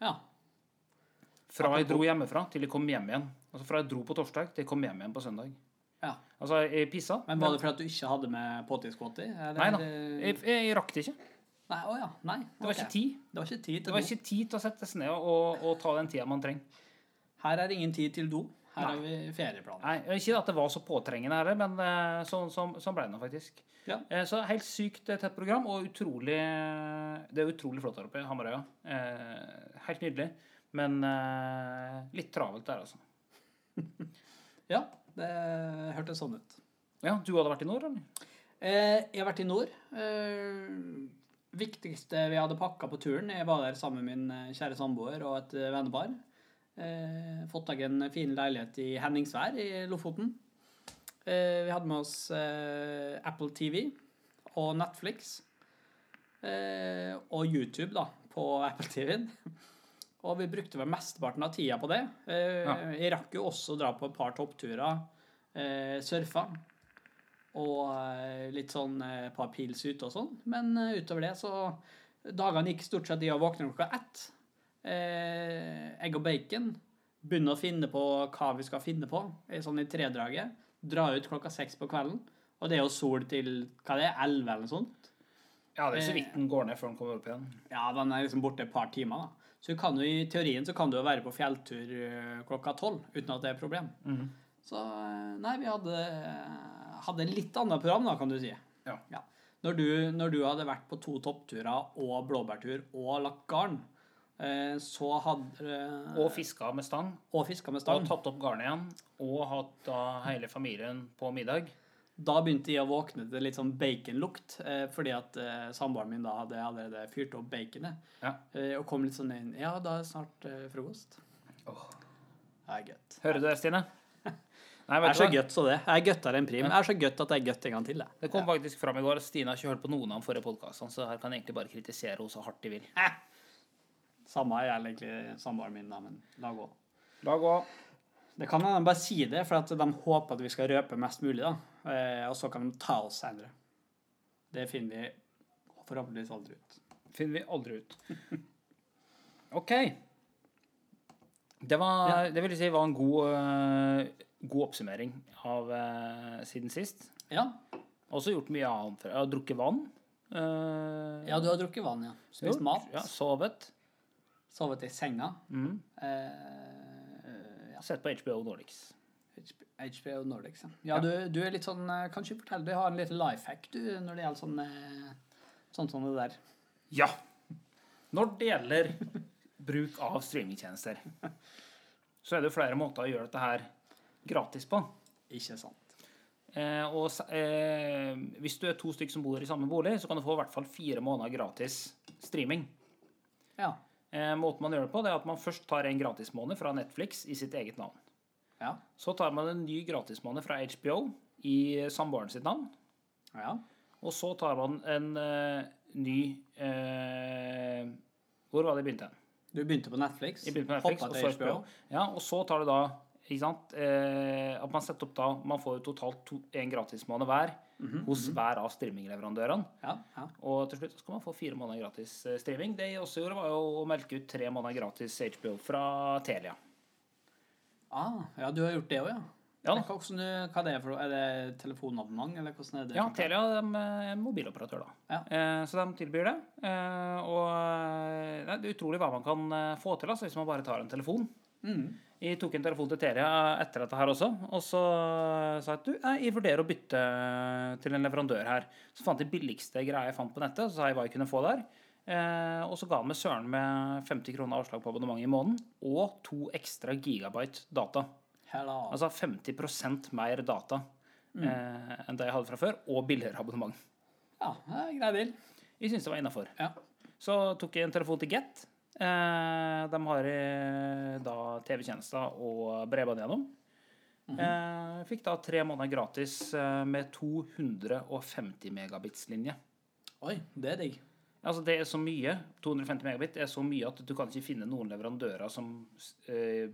Ja. fra jeg dro hjemmefra til jeg kom hjem igjen. Altså fra jeg dro på torsdag til jeg kom hjem igjen på søndag. Ja. Altså, jeg pissa. Men var det fordi du ikke hadde med pottiskvåti? Nei da. Jeg, jeg, rakk det ikke. Nei, å ja. Nei. Det var okay. ikke tid. Det var ikke tid Det til var do. ikke tid til å sette seg ned og, og ta den tida man trenger. Her er det ingen tid til do. Her har vi ferieplaner. Nei, Ikke at det var så påtrengende her, men eh, sånn så, så ble det nå faktisk. Ja. Eh, Så helt sykt eh, tett program, og utrolig Det er utrolig flott her oppe i Hamarøya. Helt nydelig. Men litt travelt der, altså. Ja, det hørtes sånn ut. Ja, Du hadde vært i nord, eller? Eh, jeg har vært i nord. Eh, viktigste vi hadde pakka på turen Jeg var der sammen med min eh, kjære samboer og et eh, vennepar. Eh, fått tak i en fin leilighet i Henningsvær i Lofoten. Eh, vi hadde med oss eh, Apple TV og Netflix. Eh, og YouTube, da, på Apple TV-en. Og vi brukte vel mesteparten av tida på det. Eh, Ja. Jeg rakk jo også å dra på et par toppturer. Eh, surfa. Og eh, litt sånn et par pils ute og sånn. Men utover det så Dagene gikk stort sett i å våkne klokka ett. Eh, egg og bacon. Begynne å finne på hva vi skal finne på, sånn i tredraget. Dra ut klokka seks på kvelden. Og det er jo sol til hva det er, elleve eller noe sånt. Ja, det er så vidt den går ned før den kommer opp igjen. Ja, den er liksom borte et par timer, da. Så du i teorien så kan du jo være på fjelltur eh, klokka tolv uten at det er et problem. Mm. Så eh, nei, vi hadde, hadde litt annet program, da, kan du si. Ja. Når, du, når du hadde vært på to toppturer og blåbærtur og lagt garn, eh, så hadde Og fiska med stang. og fiska med Og tatt opp garnet igjen. Og hatt da hele familien på middag. Da begynte jeg å våkne til litt sånn baconlukt, eh, fordi at eh, samboeren min da hadde allerede fyrt opp baconet. Ja. Eh, og kom litt sånn inn Ja, da er snart eh, frokost. Oh. Det er godt. Hører du det, Stine? Nei, Det vet er så godt så det. Jeg er gøttere enn prim. Det er så godt at det er godt en gang til, det. Det kom faktisk fram i går at Stine har ikke hørt på noen av de forrige podkastene, så her kan jeg egentlig bare kritisere henne så hardt de vil. Samme er egentlig samboeren min, da, men la gå. La gå. Det kan hende de bare si det, for at de håper at vi skal røpe mest mulig, da. Eh, og så kan de ta oss senere. Det finner vi forhåpentligvis aldri ut. Finner vi aldri ut. OK. Det var Det vil si var en god, eh, god oppsummering av eh, siden sist. Ja. Også gjort mye annet. Jeg har drukket vann. ja, du har drukket vann, ja. Spist gjort. mat. Ja, sovet. Sovet i senga. Mm. Eh, ja. Sett på HBO Nordics. HBO Nordic. ja. ja du, du er litt sånn eh, Kan ikke fortelle, du har en liten life hack du, når det gjelder sånn eh, sånn som det der. Ja. Når det gjelder bruk av streamingtjenester, så er det flere måter å gjøre dette her gratis på. Ikke sant. Eh, og eh, hvis du er to stykker som bor i samme bolig, så kan du få i hvert fall fire måneder gratis streaming. Ja. Eh, måten man gjør det på, det er at man først tar en gratismåned fra Netflix i sitt eget navn. Ja. Så tar man en ny gratismåned fra HBO i samboeren sitt navn. Ja. Og så tar man en uh, ny uh, Hvor var det jeg begynte? Du begynte på Netflix. Jeg begynte på Netflix, så til HBO. Ja, og så tar du da sant, uh, at man setter opp da Man får totalt to, en gratismåned hver hos hver av streamingleverandørene. Ja, ja. Og til slutt skal man få fire måneder gratis eh, streaming. Det jeg også gjorde, var jo å melke ut tre måneder gratis HBO fra Telia. Ah, ja, du har gjort det òg, ja. Ja. Hva, du- hva er det for? Er det telefonabonnement, eller hvordan er det? Ja, Telia er mobiloperatør, da. Ja. Eh, så de tilbyr det. Eh, og eh, nei, det er utrolig hva man kan eh, få til altså, hvis man bare tar en telefon. Jeg tok en telefon til Telia etter dette her også, og så sa jeg at du, jeg vurderer å bytte til en leverandør her. Så fant jeg billigste greia jeg fant på nettet, så sa jeg hva jeg kunne få der. Eh, og så ga han meg søren med 50 kroner avslag på abonnementet i måneden, og to ekstra gigabyte data. Hello. Altså 50% mer data eh, enn det jeg hadde fra før, og billigere abonnement. Ja, grei deal. Jeg syns det var innafor. Ja. Så tok jeg en telefon til Get. Eh, de har da TV-tjenester og bredbånd gjennom. eh, fikk da tre måneder gratis med 250 megabits-linje. Oi, det er digg. Altså Det er så mye. 250 megabit er så mye at du kan ikke finne noen leverandører som eh,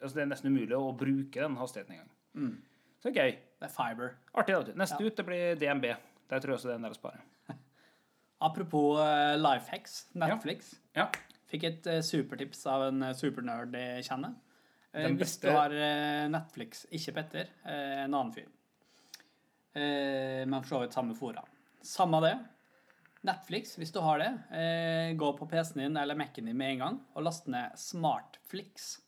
altså Det er nesten umulig å bruke den hastigheten engang. Så det er gøy. Det er fiber. Artig. da, Neste ja. Ut det blir DNB. Der tror jeg også det er en del å spare. Apropos uh, life hacks, Netflix. Ja. Fikk et uh, supertips av en eh, supernerd jeg kjenner. Uh, Hvis du har eh, Netflix, ikke Petter, eh, en annen fyr. Eh, men for så vidt samme fora. Samme det. Netflix, hvis du har det, eh, gå på PC-en din eller Mac-en din med en gang og last ned Smartflix.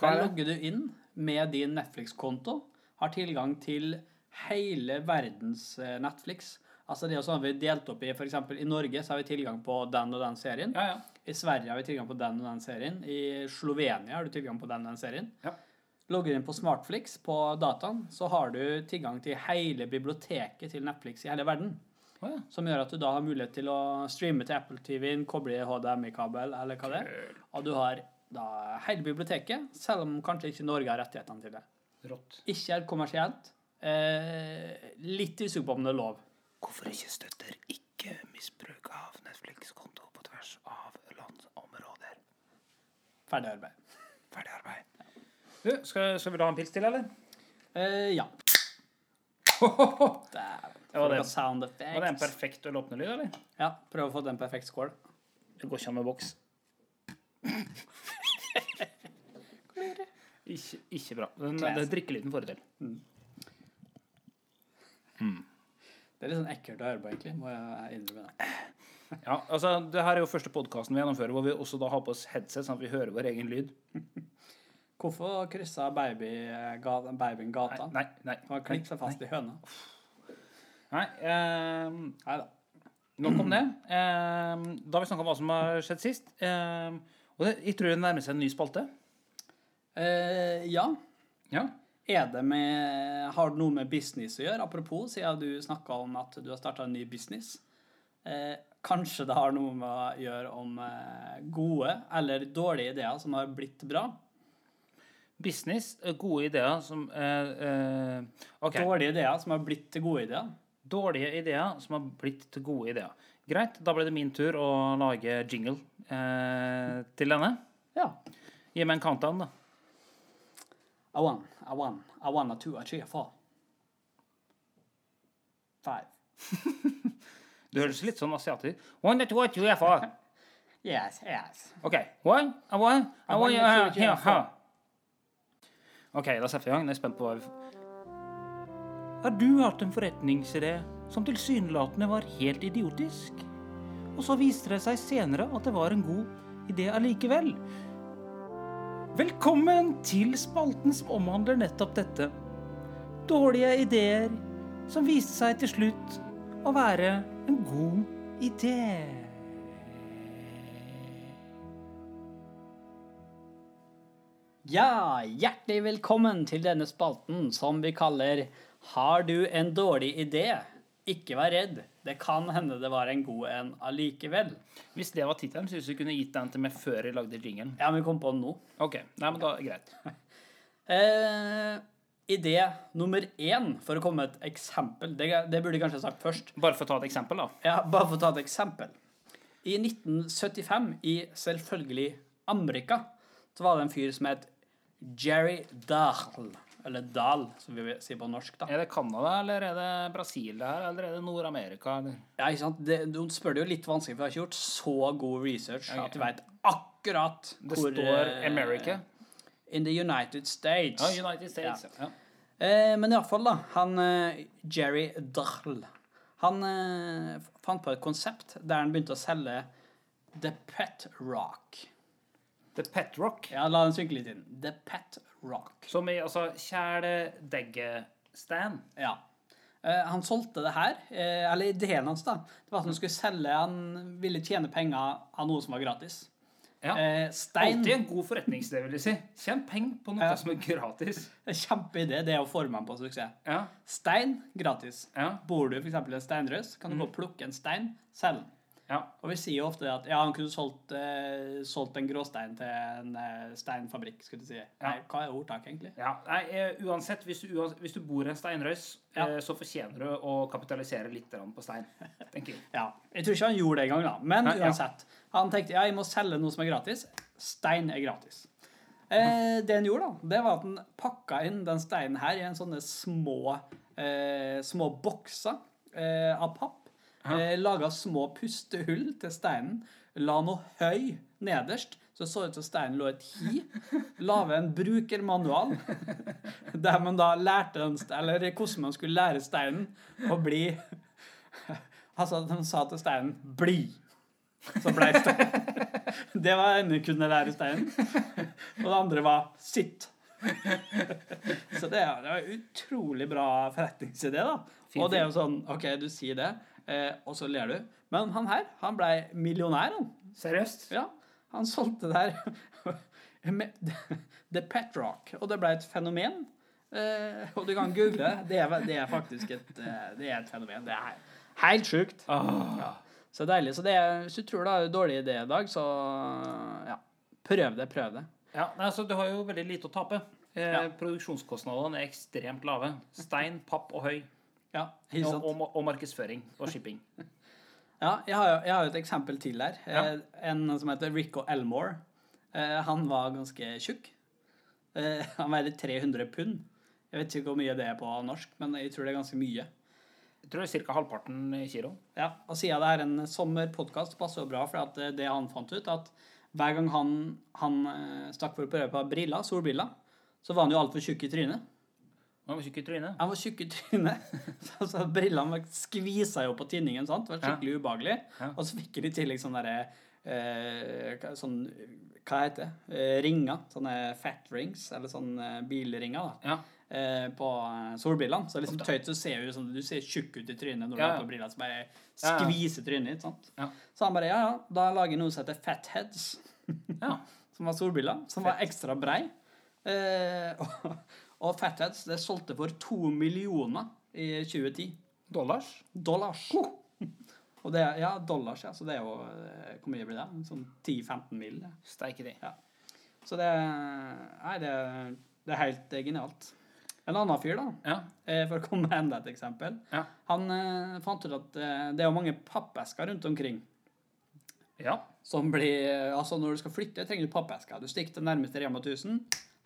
Der det? logger du inn med din Netflix-konto, har tilgang til hele verdens eh, Netflix. Altså det er sånn vi delt opp i, for eksempel i Norge så har vi tilgang på den og den serien. Ja, ja. I Sverige har vi tilgang på den og den serien. I Slovenia har du tilgang på den og den serien. Ja. Logger inn på Smartflix på dataen, så har du tilgang til hele biblioteket til Netflix i hele verden. Å, ja. Som gjør at du da har mulighet til å streame til Apple TV-en, koble i HDMI-kabel eller hva det er. Og du har da hele biblioteket, selv om kanskje ikke Norge har rettighetene til det. Rått. Ikke helt kommersielt. Eh, litt usikker på om det er lov. Hvorfor ikke støtter ikke misbruk av Netflix-konto på tvers av landsområder? Ferdig arbeid. Ferdig arbeid. Du, skal, skal vi ha en pils til, eller? Eh, ja. Var Det var var det- sound en perfekt åpnelyd, eller? Ja, prøv å få den en perfekt skål. Det går ikke an med boks. ikke, ikke bra. Den, Classic. den drikkelyden får det til. Det er litt sånn ekkelt å høre på, egentlig. Må jeg innrømme det. Ja, altså, det her er jo første podkasten vi gjennomfører hvor vi også da har på oss headset, sånn at vi hører vår egen lyd. Hvorfor kryssa baby, babyen gata? Nei, nei. Han var klikk seg fast i høna. Nei eh, Nei da. nok om det. Eh, da har vi snakka om hva som har skjedd sist. Eh, og det, jeg tror det nærmer seg en ny spalte. Eh, ja. Ja. Er det med, har det noe med business å gjøre? Apropos, siden du snakka om at du har starta en ny business. Eh, kanskje det har noe med å gjøre om eh, gode eller dårlige ideer som har blitt bra? Business, gode ideer som eh, eh, OK. Dårlige ideer som har blitt til gode ideer? Dårlige ideer som har blitt til gode ideer. Greit, da ble det min tur å lage jingle eh, til denne. Ja. Gi meg en countdown, da. A one, a one, a one, a two, a three, a four. Five. Du høres litt sånn asiatisk One, two, three, four. Yes, yes. OK. One, a one, a A one, a two, three, a four. OK, da setter vi i gang. Jeg er spent på hva vi Har du hatt en forretningsidé som tilsynelatende var helt idiotisk? Og så viste det seg senere at det var en god idé allikevel? Velkommen til spalten som omhandler nettopp dette. Dårlige ideer som viste seg til slutt å være en god idé. Ja, hjertelig velkommen til denne spalten som vi kaller Har du en dårlig idé? Ikke vær redd. Det kan hende det var en god en allikevel. Hvis det var tittelen, syns jeg du kunne gitt den til meg før jeg lagde jingelen. Ja, men vi kom på den nå. Ok, nei, men da det greit. Eh, idé nummer én, for å komme med et eksempel. Det, det burde jeg kanskje sagt først. Bare for å ta et eksempel, da. Ja, bare for å ta et eksempel. I 1975, i selvfølgelig Amerika, så var det en fyr som het Jerry Dahl. Eller Dahl, som vi sier på norsk, da. Er det Canada, eller er det Brasil det her, eller er det Nord-Amerika? Ja, ikke sant? Det, du spør det jo litt vanskelig, for jeg har ikke gjort så god research okay. at du vet akkurat Det hvor står eh, America. In the United States. Ja, United States. Ja. Eh, men iallfall, da. Han eh, Jerry Dahl Han eh, fant på et konsept der han begynte å selge The Pet Rock. The Pet Rock. Ja, la den synke litt inn. The Pet Rock. Som i altså kjæledeggestand. Ja. Eh, han solgte det her, eh, eller ideen hans, da. Det var at han skulle selge Han ville tjene penger av noe som var gratis. Ja. Eh, stein Alltid en god forretningsidé, vil jeg si. Tjen penger på noe Ja. som er gratis. Kjempeidé. Det er forme på suksess. Ja. Stein gratis. Ja. Bor du f.eks. i en steinrøys, kan du gå og plukke en stein, selge den. Ja. Og vi sier jo ofte at ja, han kunne solgt, eh, solgt en gråstein til en eh, steinfabrikk, skulle du si. Nei, hva er ordtaket, egentlig? Ja, nei, eh, uansett, hvis du, uansett, hvis du bor i en steinrøys, Ja. eh, så fortjener du å kapitalisere litt på stein, tenker jeg. Ja, Jeg tror ikke han gjorde det engang, da. Men Nei, ja. uansett. Han tenkte ja, jeg må selge noe som er gratis. Stein er gratis. Eh, det han gjorde, da, det var at han pakka inn den steinen her i en sånne små, eh, små bokser eh, av papp. Eh, Laga små pustehull til steinen. La noe høy nederst, så det så ut som steinen lå et hi. Lage en brukermanual der man da lærte den, eller hvordan man skulle lære steinen å bli Altså, de sa til steinen 'bli'. Så blei steinen. Det var ene kunne lære steinen. Og det andre var 'sitt'. Så det, det var en utrolig bra forretningsidé, da. Fin, Og det er jo sånn OK, du sier det, eh, og så ler du. Men han her, han ble millionær, han. Seriøst? Ja, han solgte det her med The Pet Rock, og det ble et fenomen. Eh, og du kan google det. Er, det er faktisk et, eh, det er et fenomen. Det er helt sjukt. Ja. Så deilig. Så det er, hvis du tror du har en dårlig idé i dag, så ja, prøv det. Prøv det. Ja, altså, du har jo veldig lite å tape. Eh, Ja. Produksjonskostnadene er ekstremt lave. Stein, papp og høy. Ja, helt Og, sant? og, og markedsføring og shipping. Ja, jeg har, jo- jeg har jo et eksempel til her. Ja. Eh, En som heter Rico Elmore. Eh, Han var ganske tjukk. Eh, Han veide 300 pund. Jeg vet ikke hvor mye det er på norsk, men jeg tror det er ganske mye. Jeg tror det er ca. halvparten kilo. Ja, og siden det er en sommerpodkast, passer jo bra, for det, han fant ut, at hver gang han, han stakk for å prøve på briller, solbriller, så var han jo altfor tjukk i trynet. Han var tjukk i trynet. Han var tjukk i trynet, så, så brillene skvisa jo på tinningen, sant? Det var skikkelig ubehagelig. Ja. Og så fikk jeg i tillegg sånn derre eh, sånn, hva heter det? Eh, ringer. Sånne fat rings, eller sånne bilringer, da. Ja. Eh, på eh, solbrillene. Så liksom tøyt så ser du sånn, du ser tjukk ut i trynet når du Ja, har på briller som bare Ja, ja. skviser trynet ditt. sant? Ja. Så han bare ja, ja, da lager jeg noe som heter fatheads. ja. Som var solbriller, som var ekstra brei. Eh, og, og fatheads det solgte for to millioner i 2010. Dollars? Dollars. Og det, ja, dollars, ja. Så det er jo eh, Hvor mye blir det? Sånn 10-15 mill. Steike de. Så det Nei, det, det er helt eh, genialt. En annen fyr, da, Ja. eh, for å komme med enda et eksempel. Ja. Han eh, fant ut at eh, det er jo mange pappesker rundt omkring ja. som blir Altså, når du skal flytte, trenger du pappesker. Du stikker til nærmeste Rema 1000.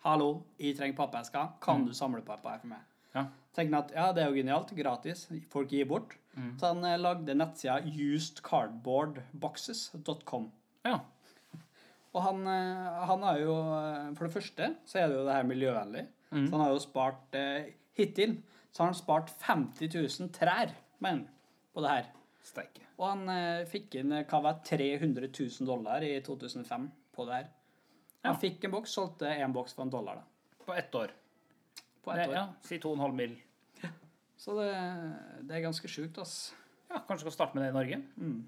'Hallo, jeg trenger pappesker. Kan du samle på her for meg?' Ja. Tenkte at ja, det er jo genialt. Gratis. Folk gir bort. Så han eh, lagde nettsida usedcardboardboxes.com. ja. Og han, eh, han har jo eh, For det første så er det jo det her miljøvennlig. Så han har jo spart eh, Hittil så har han spart 50 000 trær, men, på det her. Steike. Og han eh, fikk inn hva var 300 000 dollar i 2005 på det her. Han fikk en boks, solgte en boks for en dollar da, På ett år. på ett år. ja, Si 2,5 mill. Så det, det er ganske sjukt, ass. Ja, kanskje skal starte med det i Norge. Mm.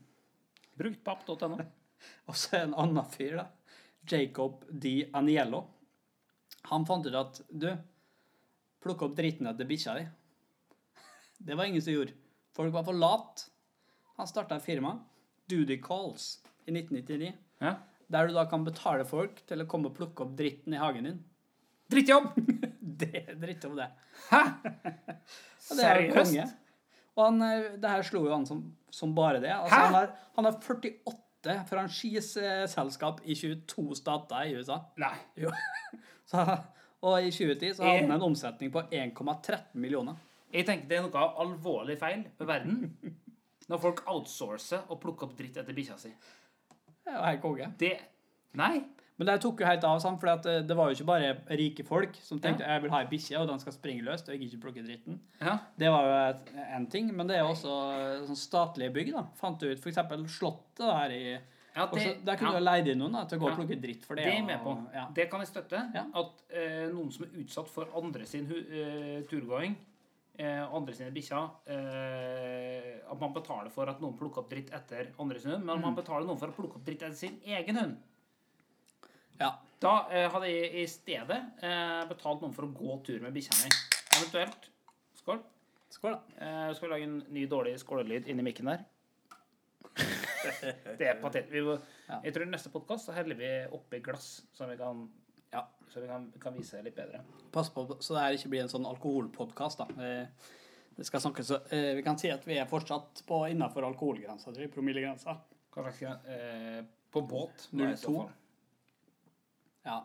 Bruktpapp.no. Og så en annen fyr, da. Jacob Di Aniello. Han fant ut at du, plukk opp dritten etter bikkja di. Det var ingen som gjorde. Folk var for lat. Han starta et firma, Duty Calls, i 1999. Ja. Der du da kan betale folk til å komme og plukke opp dritten i hagen din. Drittjobb! Det er drittjobb, det. Hæ? Er. Seriøst? Og han, eh, det her slo jo han som, som bare det. Altså, han, har, han har 48 franchiseselskap i 22 stater i USA. Nei. Jo. Så, og i 2010 så hadde han en omsetning på 1,13 millioner. Jeg tenker det er noe alvorlig feil med verden. Når folk outsourcer og plukker opp dritt etter bikkja si. Det helt konge. Det Nei. Men det tok jo helt av, sant? for det, det var jo ikke bare rike folk som tenkte jeg vil ha ei bikkje, og den skal springe løst, og jeg ikke plukke dritten. Ja. Det var jo én en ting, men det er jo også sånn statlige bygg. da, Fant ut f.eks. Slottet her i Ja, det, også, Der kunne ja. du leid inn noen da, til å gå og plukke dritt for det. Det er med på. Ja. Det kan jeg støtte. Ja. At eh, noen som er utsatt for andre sin eh, turgåing, eh, andre sine bikkjer eh, At man betaler for at noen plukker opp dritt etter andre sin hund, men Mm. man betaler noen for å plukke opp dritt etter sin egen hund. ja. Da eh, hadde jeg i stedet eh, betalt noen for å gå tur med bikkja mi. Eventuelt Skål. Skål, da. Eh, skal vi lage en ny dårlig skålelyd inni mikken der? det er patet. Må. Jeg tror i neste podkast heller vi oppi glass, så vi kan, Ja. så vi kan, kan vise litt bedre. Pass på så det her ikke blir en sånn alkoholpodkast, da. Eh, Det skal snakkes eh, Vi kan si at vi er fortsatt på innafor alkoholgrensa, tror jeg. Promillegrensa. Hva slags eh, På båt? da, i så 02. Ja.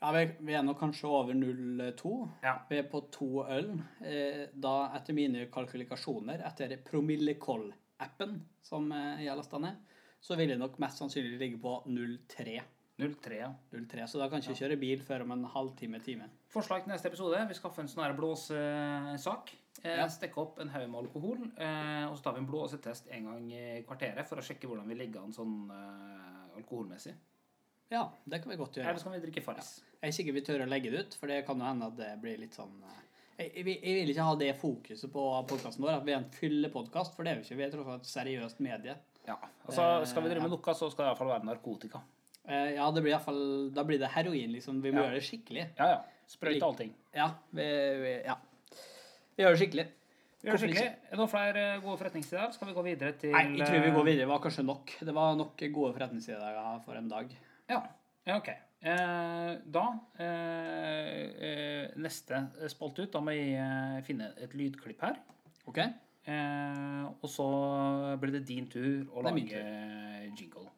ja vi, vi er nok kanskje over 0,2. Ja. Vi er på to øl. Eh, da, etter mine kalkulikasjoner, etter Promillekoll-appen som eh, jeg har lasta ned, så vil jeg nok mest sannsynlig ligge på 0,3. 03, ja. 0,3, Så da kan ikke ikke kjøre bil før om en halvtime, time. Forslag til neste episode. Vi skaffer en sånn blåsesak. Eh, Ja. Stikke opp en haug med alkohol. Eh, og så tar vi en blåsetest en gang i kvarteret for å sjekke hvordan vi ligger an sånn eh, alkoholmessig. Ja, det kan vi godt gjøre. Eller så kan vi drikke Farris. Jeg er sikker vi tør å legge det ut, for det kan jo hende at det blir litt sånn eh, Jeg, jeg, jeg vil ikke ha det fokuset på podkasten vår, at vi er en fyllepodkast, for det er jo ikke. Vi er tross alt et seriøst medie. Ja. Altså, skal vi Eh, drive med ja. noe, så skal det iallfall være narkotika. Eh, ja, det blir i hvert fall, da blir det heroin, liksom. Vi må Ja. gjøre det skikkelig. Ja, ja. Sprøyte allting. Ja, vi, vi, ja. vi gjør det skikkelig. Vi gjør det skikkelig. Er det noen flere eh, gode forretningsideer? Skal vi gå videre til Nei, jeg tror vi går eh, videre. Det var kanskje nok. Det var nok gode forretningsideer for en dag. Ja. ja ok. Eh, da eh, eh, Neste spalte ut. Da må jeg eh, finne et lydklipp her. OK? Eh, og så blir det din tur å Det er min lage jingle.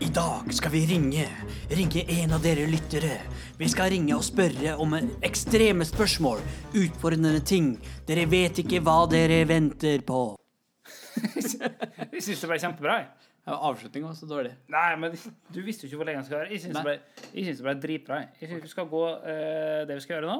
I dag skal vi ringe. Ringe en av dere lyttere. Vi skal ringe og spørre om ekstreme spørsmål. Utfordrende ting. Dere vet ikke hva dere venter på. Jeg syns det ble kjempebra. jeg. Avslutninga var så dårlig. Nei, men du visste jo ikke hvor lenge den skulle være. Jeg syns det, ble- jeg synes det ble dritbra. jeg. Jeg synes vi skal gå eh, det vi skal gjøre nå.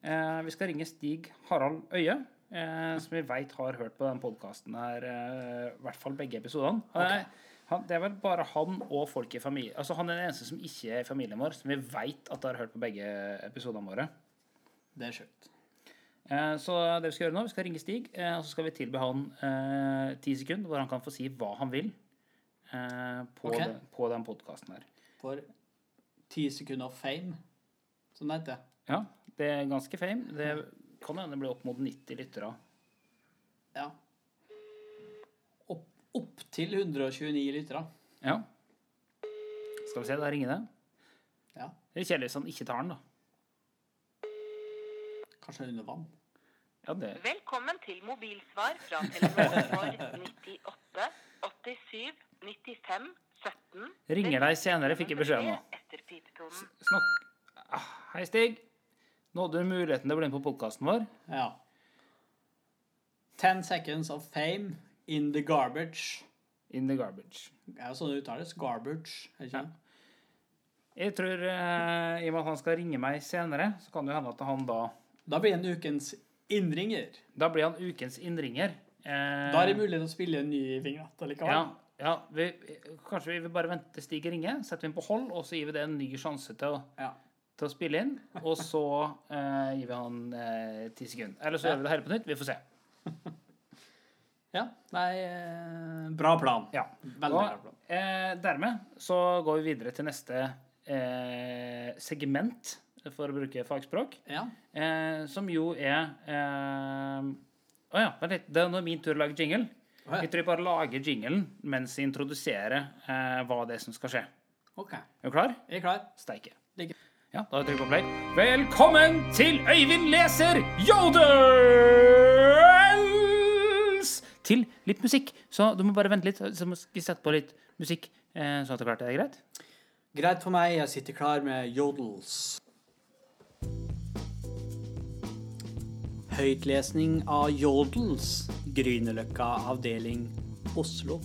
Eh, vi skal ringe Stig Harald Øye, eh, som vi veit har hørt på den podkasten her, eh, i hvert fall begge episodene. Han er, han, det er vel bare han og folk i familie Altså Han er den eneste som ikke er i familien vår, som vi veit at har hørt på begge episodene våre. Det er sjukt. Eh, Så det vi skal gjøre nå, vi skal ringe Stig, eh, og så skal vi tilby han eh, ti sekunder hvor han kan få si hva han vil eh, på, okay. den, på den podkasten her. For ti sekunder fame, som det heter. Ja, det er ganske fame. Det kan hende det blir opp mot 90 lyttere. Ja. Opp, opp til 129 lyttere. Ja. Skal vi se, da ringer det. Ja. Det er kjedelig hvis han ikke tar den, da. Kanskje under vann. Ja, det Velkommen til mobilsvar fra Telenor for 98 87 95 17. Ringer deg senere, fikk jeg beskjed om nå. Snakk ah, Hei, Stig. Nå hadde du muligheten til å bli med på podkasten vår. Ja. Ten seconds of fame in the garbage. In the garbage. Det er jo sånn det uttales. Garbage. Ikke? det? Jeg tror, eh, i og med at han skal ringe meg senere, så kan det jo hende at han da Da blir han ukens innringer. Da blir han ukens innringer. Eh, Da er det mulighet til å spille en ny vignett allikevel. Ja, ja vi, kanskje vi vil bare vente til Stig ringer, setter vi den på hold, og så gir vi det en ny sjanse til å, Ja. til å spille inn. Og så eh, gir vi han eh, ti sekunder. Eller så Ja. gjør vi det hele på nytt. Vi får se. Ja. Nei, eh, bra plan. Ja. Veldig bra plan. eh, dermed så går vi videre til neste eh, segment, for å bruke fagspråk, Ja. eh, som jo er eh, oh ja, vent litt. Det er nå min tur å lage jingle. Oh ja. Jeg tror jeg bare lager jinglen mens jeg introduserer eh, hva det er som skal skje. OK. Er du klar? Jeg er klar. Steike. Ligger. Ja, da trykker vi på play. Velkommen til Øyvind leser Jodels! Til litt musikk. Så du må bare vente litt, så må vi sette på litt musikk. eh, Sånn at det er klart. Er det greit? Greit for meg. Jeg sitter klar med jodels. Høytlesning av jodels. Grünerløkka avdeling Oslo.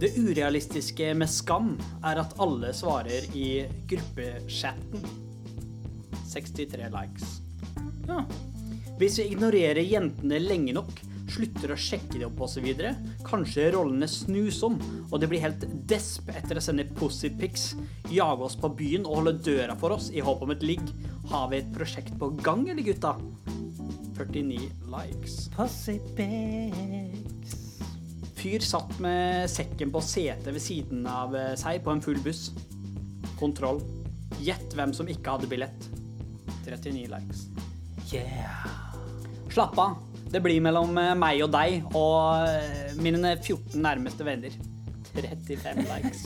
Det urealistiske med skam er at alle svarer i gruppechatten. 63 likes. Ja. Hvis vi ignorerer jentene lenge nok, slutter å sjekke det opp osv. Kanskje rollene snus om, og det blir helt desp etter å sende pussypics, jage oss på byen og holde døra for oss i håp om et ligg. Har vi et prosjekt på gang, eller gutta? 49 likes. Fyr satt med sekken på setet ved siden av eh, seg på en full buss. Kontroll. Gjett hvem som ikke hadde billett. 39 likes. Yeah. Slapp av. Det blir mellom eh, meg og deg og eh, mine 14 nærmeste venner. 35 likes.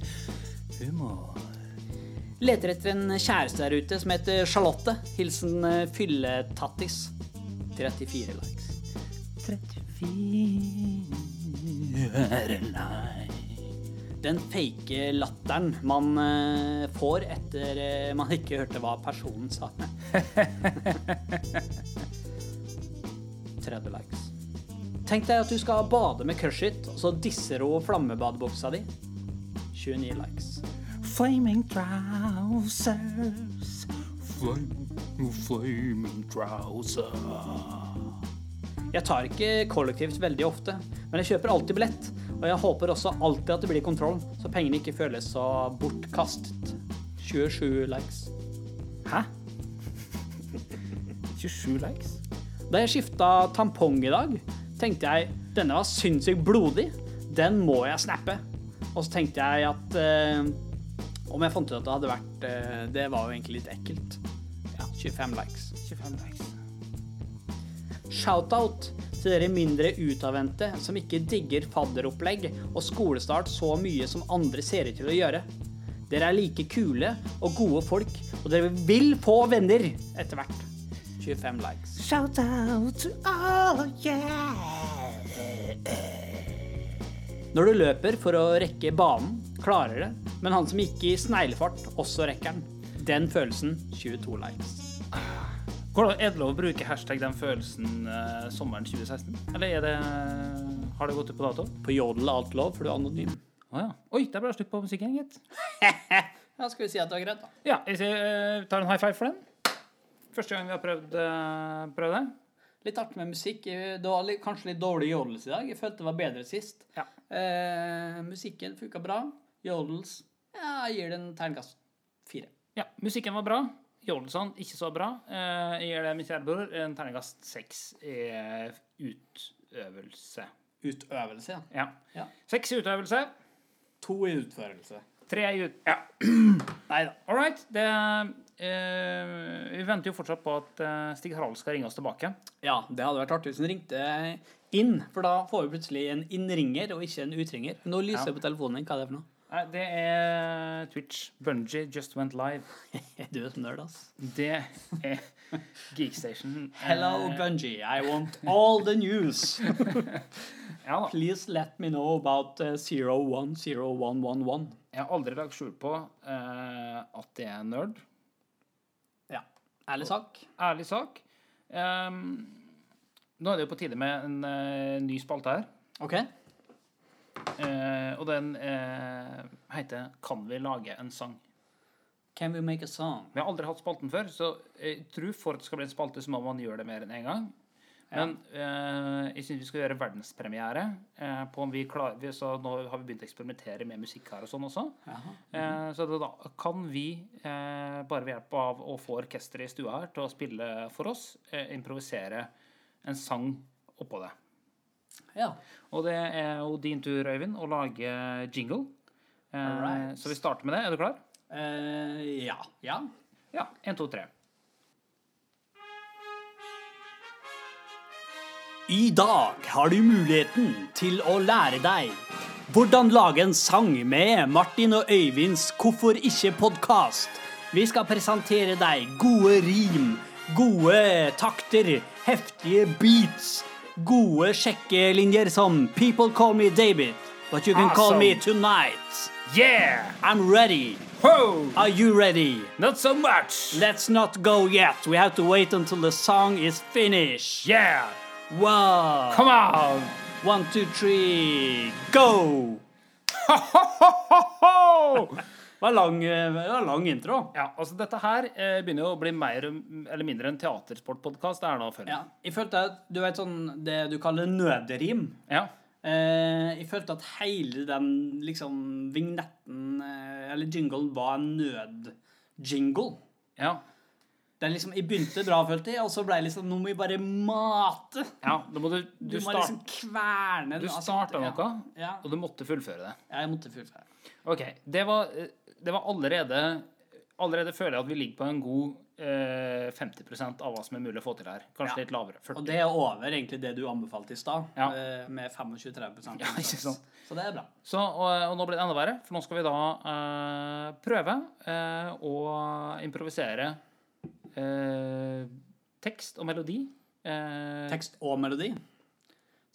Humor. Leter etter en kjæreste der ute som heter Charlotte. Hilsen eh, Fylletattis. 34 likes. 34 likes. Den fake latteren man får etter man ikke hørte hva personen sa. 30 likes. Tenk deg at du skal bade med crushit, og så disser hun flammebadebuksa di. 29 likes. Flaming trousers. Flaming, flaming trousers. Jeg tar ikke kollektivt veldig ofte, men jeg kjøper alltid billett. Og jeg håper også alltid at det blir kontroll, så pengene ikke føles så bortkastet. 27 likes. Hæ? 27 likes? Da jeg skifta tampong i dag, tenkte jeg denne var sinnssykt blodig. Den må jeg snappe. Og så tenkte jeg at eh, om jeg fant ut at det hadde vært eh, Det var jo egentlig litt ekkelt. Ja, 25 likes. 25 likes. Shout-out til dere mindre utadvendte som ikke digger fadderopplegg og skolestart så mye som andre ser ut til å gjøre. Dere er like kule og gode folk, og dere vil få venner etter hvert. 25 likes. Shout out to all, yeah. Når du løper for å rekke banen, klarer det, men han som gikk i sneglefart, også rekker den. Den følelsen 22 likes. Er det lov å bruke hashtag den følelsen uh, sommeren 2016? Eller er det Har det gått ut på dato? På jodel er alt lov, for du er anonym. Oh, ja. Oi, der ble det slutt på musikken, gitt. Ja, skal vi si at det var greit, da. Ja, jeg sier, eh, tar en high five for den. Første gang vi har prøvd, eh, prøvd det. Litt artig med musikk. Det var litt, kanskje litt dårlig jodels i dag. Jeg følte det var bedre sist. Ja. Eh, musikken funka bra. Jodels ja, jeg gir den terningkast fire. ja, musikken var bra. Jolson ikke så bra. Eh, jeg gir det min kjære bror en terningkast seks i utøvelse. Utøvelse, ja. Ja. Ja. Seks i utøvelse. To i utførelse. Tre i ut... Ja. Nei da. All right. Det, vi venter jo fortsatt på at eh, Stig Harald skal ringe oss tilbake. Ja, det hadde vært artig hvis han ringte inn, for da får vi plutselig en innringer og ikke en utringer. Nå lyser det Ja. på telefonen din. Hva er det for noe? Nei, det er Twitch. Bungie just went live. Du er så nerd, ass. Det er Geekstation. Hello, Bungee. I want all the news. Ja. Please let me know about uh, 010111. Jeg har aldri lagt skjul på uh, at det er nerd. Ærlig sak. Ærlig sak. Um, nå er det jo på tide med en uh, ny spalte her. OK. Uh, og den uh, heter 'Kan vi lage en sang'? Can we make a song? Vi har aldri hatt spalten før, så jeg tror for at det skal bli en spalte, så må man gjøre det mer enn én gang. Men uh, jeg syns vi skal gjøre verdenspremiere. uh, på om vi klarer, vi, så nå har vi begynt å eksperimentere med musikk her og sånn også. Eh, så da kan vi, bare ved hjelp av å få orkesteret i stua her til å spille for oss, improvisere en sang oppå det. Ja. Og det er jo din tur, Øyvind, å lage jingle. Eh, Så vi starter med det. Er du klar? Ja. Ja. Ja. Én, to, tre. I dag har du muligheten til å lære deg hvordan lage en sang med Martin og Øyvinds Hvorfor ikke-podkast. Vi skal presentere deg gode rim, gode takter, heftige beats, gode sjekkelinjer som People call me David, but you can call me tonight. Yeah! I'm ready. Ho! Are you ready? Not so much! Let's not go yet. We have to wait until the song is finished. Yeah! Wow. Come on! One, two, three, go! Ho! var lang, det var lang intro. Ja, altså Dette her eh, begynner jo å bli mer eller mindre en teatersportpodkast. Det er nå før. Ja, jeg følte at du vet sånn det du kaller nøderim. Ja. Eh, jeg følte at hele den liksom vignetten, eh, eller jinglen, var en nødjingle. ja. Det er liksom, Jeg begynte bra, følte jeg, og så ble jeg liksom Nå må jeg bare mate. ja da må du, Du, du, må start, liksom kverne du altså, starta noe, Ja, og du måtte fullføre det. ja, jeg måtte fullføre. Ok, Det var, eh, det var allerede Allerede føler jeg at vi ligger på en god eh, 50 av hva som er mulig å få til her. Kanskje Ja. litt lavere. 40. Og det er over egentlig det du anbefalte i stad, Ja. eh, med 25-30 Ja. Så det er bra. Så, og, og nå blir det enda verre, for nå skal vi da eh, prøve eh, å improvisere eh, tekst og melodi. Eh, Tekst og melodi.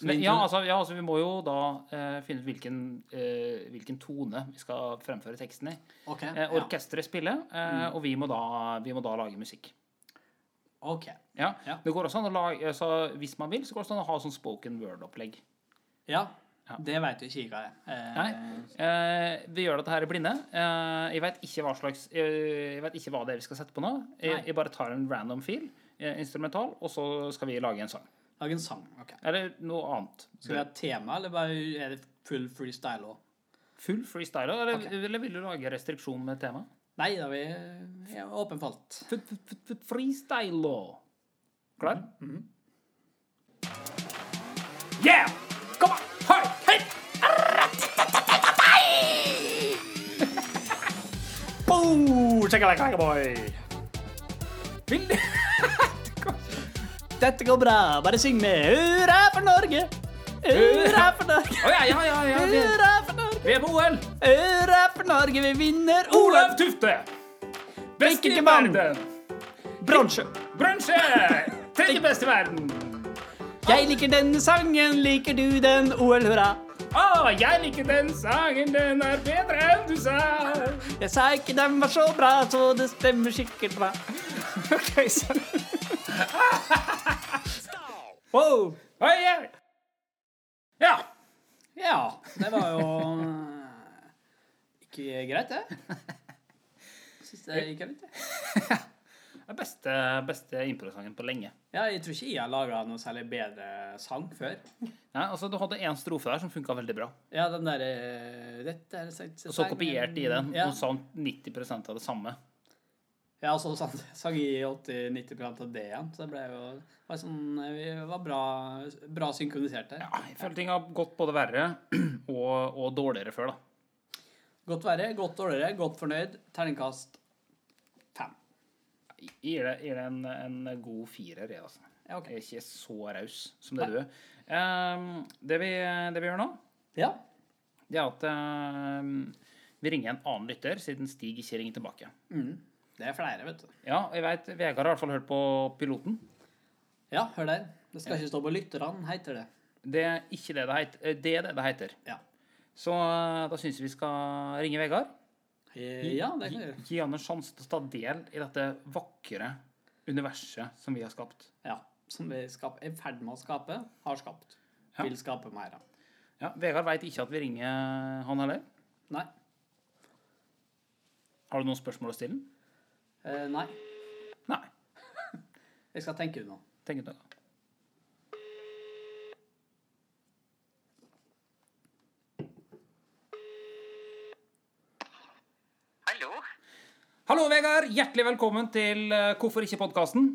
Men, ja, altså, ja, altså vi må jo da eh, finne ut hvilken, eh, hvilken tone vi skal fremføre teksten i. Okay, Eh, ja. spiller, eh, og vi må, da, vi må da lage musikk. Ok. Ja. Ja. Det går også an å lage, altså, Hvis man vil, så går det også an å ha sånn spoken word-opplegg. Ja. Ja. Det vet jo ikke jeg hva er. Eh, Nei. Eh, vi gjør dette her i blinde. Eh, jeg vet ikke hva slags eh, Jeg vet ikke hva det er vi skal sette på nå. Jeg, jeg bare tar en random fil, eh, instrumental, og så skal vi lage en sang. Lage en sang. ok. Eller noe annet. Skal vi ha tema, eller bare er det full freestyle òg? Full freestyle, eller, okay. eller vil du lage restriksjon med tema? Nei, da vi er åpen for alt. Freestyle. Klar? Mhm. Yeah! Kom an! Boo! Shakalaka, boy! Vil du Dette går bra, bare syng med. Hurra for Norge! Hurra for Norge! Å ja, ja, ja, ja. Hurra for Norge! vi er på OL. Hurra for Norge, vi vinner Olav Tufte. Best i verden. Bronse. Bransje! Tredje best i verden. Jeg liker denne sangen, liker du den? OL, hurra! Å, jeg liker den sangen, den er bedre enn du sa. Jeg sa ikke den var så bra, så det stemmer sikkert bra. Ok, så Wow! Oi, ja. ja. Ja, det var jo eh, ikke greit, det. Syns det gikk greit, det. Den beste, beste improsangen på lenge. Ja, jeg tror ikke jeg har laga noe særlig bedre sang før. Nei, altså, du hadde én strofe der som funka veldig bra. Ja, den derre Dette er sant- Og så kopierte i den Ja, og sa 90% av det samme. ja og så sang, sang jeg 80-90% av det igjen. Så det ble jo var sånn, Vi var bra, bra synkronisert der. Ja, jeg føler ting har gått både verre og, og dårligere før, da. Godt verre, godt dårligere, godt fornøyd. Terningkast gir det, gir det en, en god firer, jeg, altså. Ja, okay. Jeg er ikke så raus som det du er. Um, det, vi, det vi gjør nå, Ja. det er at um, vi ringer en annen lytter, siden Stig ikke ringer tilbake. Mm. Det er flere, vet du. Ja, jeg vet, Vegard har i hvert fall hørt på piloten. Ja, hør der. Det skal ikke stå på lytterne, heter det. Det er ikke det det heter. Det er det det heter. Ja. Så eh, da syns jeg vi skal ringe Vegard. Eh, Ja, det kan Gi, gi han en sjanse til å ta del i dette vakre universet som vi har skapt. Ja. Som vi er i ferd med å skape, har skapt. Ja. Vil skape mer av. Ja, Vegard veit ikke at vi ringer han heller. Nei. Har du noen spørsmål å stille? Eh, nei. Nei. Jeg skal tenke ut noe. Tenk ut noe. Hallo? Hallo, Vegard. Hjertelig velkommen til eh, Hvorfor ikke-podkasten.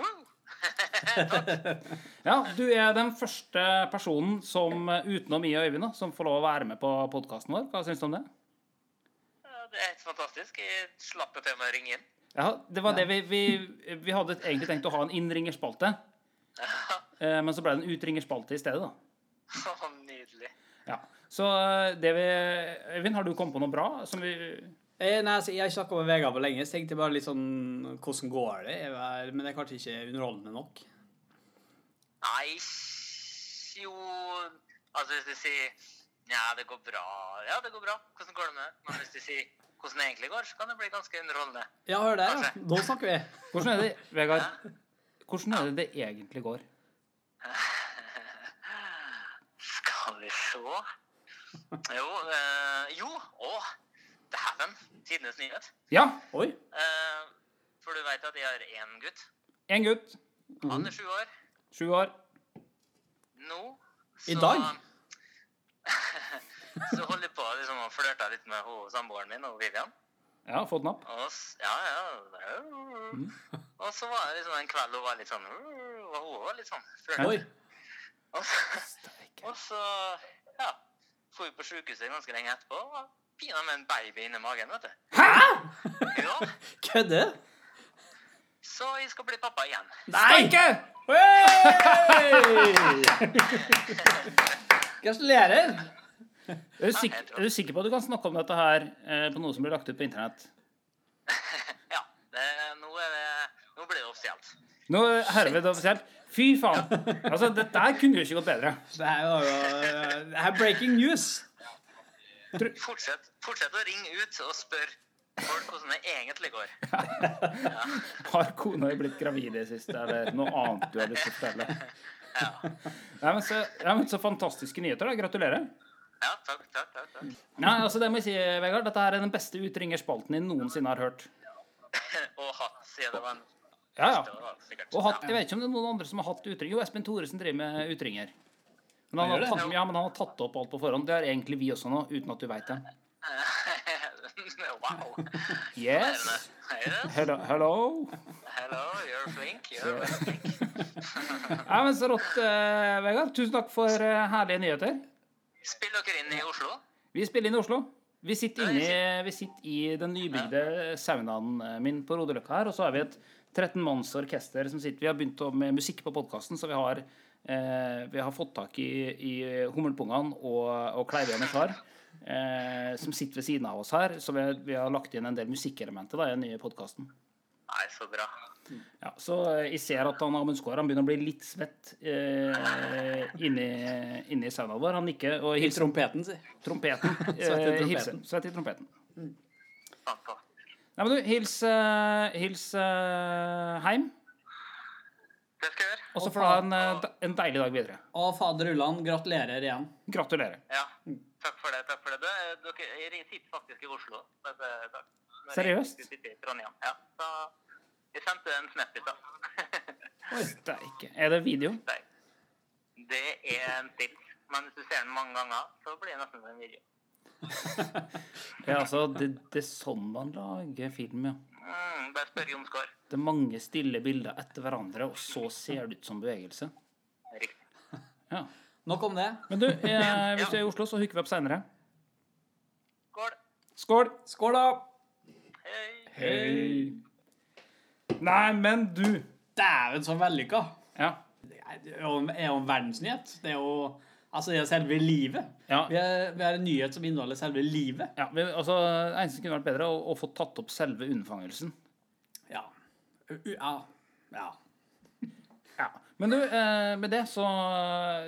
Woo! Ja, du er den første personen som eh, utenom meg og Øyvind som får lov å være med på podkasten vår. Hva syns du om det? Ja, Det er helt fantastisk. Jeg slapp jo til med å ringe inn. Ja, det var det vi, vi, vi hadde egentlig tenkt å ha en innringerspalte. Ja. Men så ble det en utringerspalte i stedet, da. Nydelig. Ja. Så eh, det vi Øyvind, har du kommet på noe bra som vi Eh, nei, altså, jeg har ikke snakka med Vegard på lenge, så tenkte jeg bare litt sånn Hvordan går det? Men det er kanskje ikke underholdende nok. Nei, jo Altså, hvis du sier Ja, det går bra. Ja, det går bra. Hvordan går det med? Men hvis du sier hvordan det egentlig går, så kan det bli ganske underholdende. Ja, hør der, ja. Nå snakker vi. Hvordan er det, Vegard? Hvordan er det det egentlig går? Skal vi se Jo, øh, jo, å. Dæven! Tidenes nyhet. Ja. Oi. Eh, for du vet at jeg har én gutt. En gutt. Han er sju år. Sju år. Nå I dag? så holder jeg på liksom, å flørte litt med hun, samboeren min og Vivian. Ja, fått den opp. Og, ja, ja. Og så var det liksom en kveld hun var litt sånn Og hun var litt sånn flørtete. Og så, og så ja, for vi på sykehuset ganske lenge etterpå. Og pina med en baby inni magen, vet du. Hæ?! Ja, Kødder? så jeg skal bli pappa igjen. Nei! Gratulerer. Er du, sikker, er du sikker på at du kan snakke om dette her eh, på noe som blir lagt ut på internett? Ja, det, nå, er det, nå blir det offisielt. Nå er herved offisielt. Fy faen. Altså, dette her kunne jo ikke gått bedre. Det her var jo eh, Det her breaking news. Fortsett, fortsett å ringe ut og spørre folk hvordan det egentlig går. Har kona di blitt gravid i det siste, eller noe annet du har lyst til å fortelle? Nei, men så, ja, men så fantastiske nyheter, da. Gratulerer. Ja, takk, takk, takk. takk. Nei, altså det må jeg si, Vegard. Dette er den beste utringerspalten jeg noensinne har hørt. Og hatt sier det var en Ja, ja. Og hatt, jeg vet ikke om det er noen andre som har hatt utringer. Jo, Espen Thoresen driver med utringer. Men han, har tatt, ja, men han har tatt opp alt på forhånd. Det har egentlig vi også nå, uten at du veit det. wow. Yes. Hello. hello. Hello, you're flink. You're very flink. Ja, men Så rått, eh, Vegard. Tusen takk for eh, herlige nyheter. Spiller dere inn i Oslo? Vi spiller inn i Oslo. Vi sitter, inne, vi sitter i den nybygde saunaen eh, min på Rodeløkka her, og så har vi et 13 manns orkester som sitter Vi har begynt med musikk på podkasten, så vi har, eh, vi har fått tak i, i Hummelpungene og, og Kleivian og eh, som sitter ved siden av oss her. Så vi, vi har lagt inn en del musikkelementer da, i den nye podkasten. Nei, så bra. Ja, så eh, jeg ser at han Amundsgaard han begynner å bli litt svett eh, inni, inni saunaen vår. Han nikker og I hilser trompeten, si. trompeten. Svett i eh, trompeten. hilser. Svett i trompeten. Fantastisk. Nei, men du, hils, eh, hils eh, heim. Det skal jeg gjøre. Og så får du ha en, eh, en deilig dag videre. Og fader Ulland, gratulerer igjen. Gratulerer. Ja, takk for det. takk for det. Du, dere, sitter faktisk i Oslo. Dette, takk. Seriøst? I Trondheim. Ja, så jeg sendte en snap i stad. Steike. Er det video? Det er en stilt. Men hvis du ser den mange ganger, så blir det nesten en video. Ja, altså, det, det er sånn man lager film, ja. Mm, bare spør Jon Skår. Det er mange stille bilder etter hverandre, og så ser det ut som bevegelse. Riktig. Ja. Nok om det. Men du, eh, hvis du er i Oslo, så hooker vi opp seinere. Skål. Skål! Skål, da. Hei. Hei. Nei, men du Dæven, så vellykka. Ja. Det er jo en verdensnyhet. Det er jo Altså, det er selve livet. Ja. Vi, er, vi har en nyhet som inneholder selve livet. ja vi, altså, det eneste som kunne vært bedre, å, å få tatt opp selve unnfangelsen. Ja. Ja. ja. Men du, eh, med det så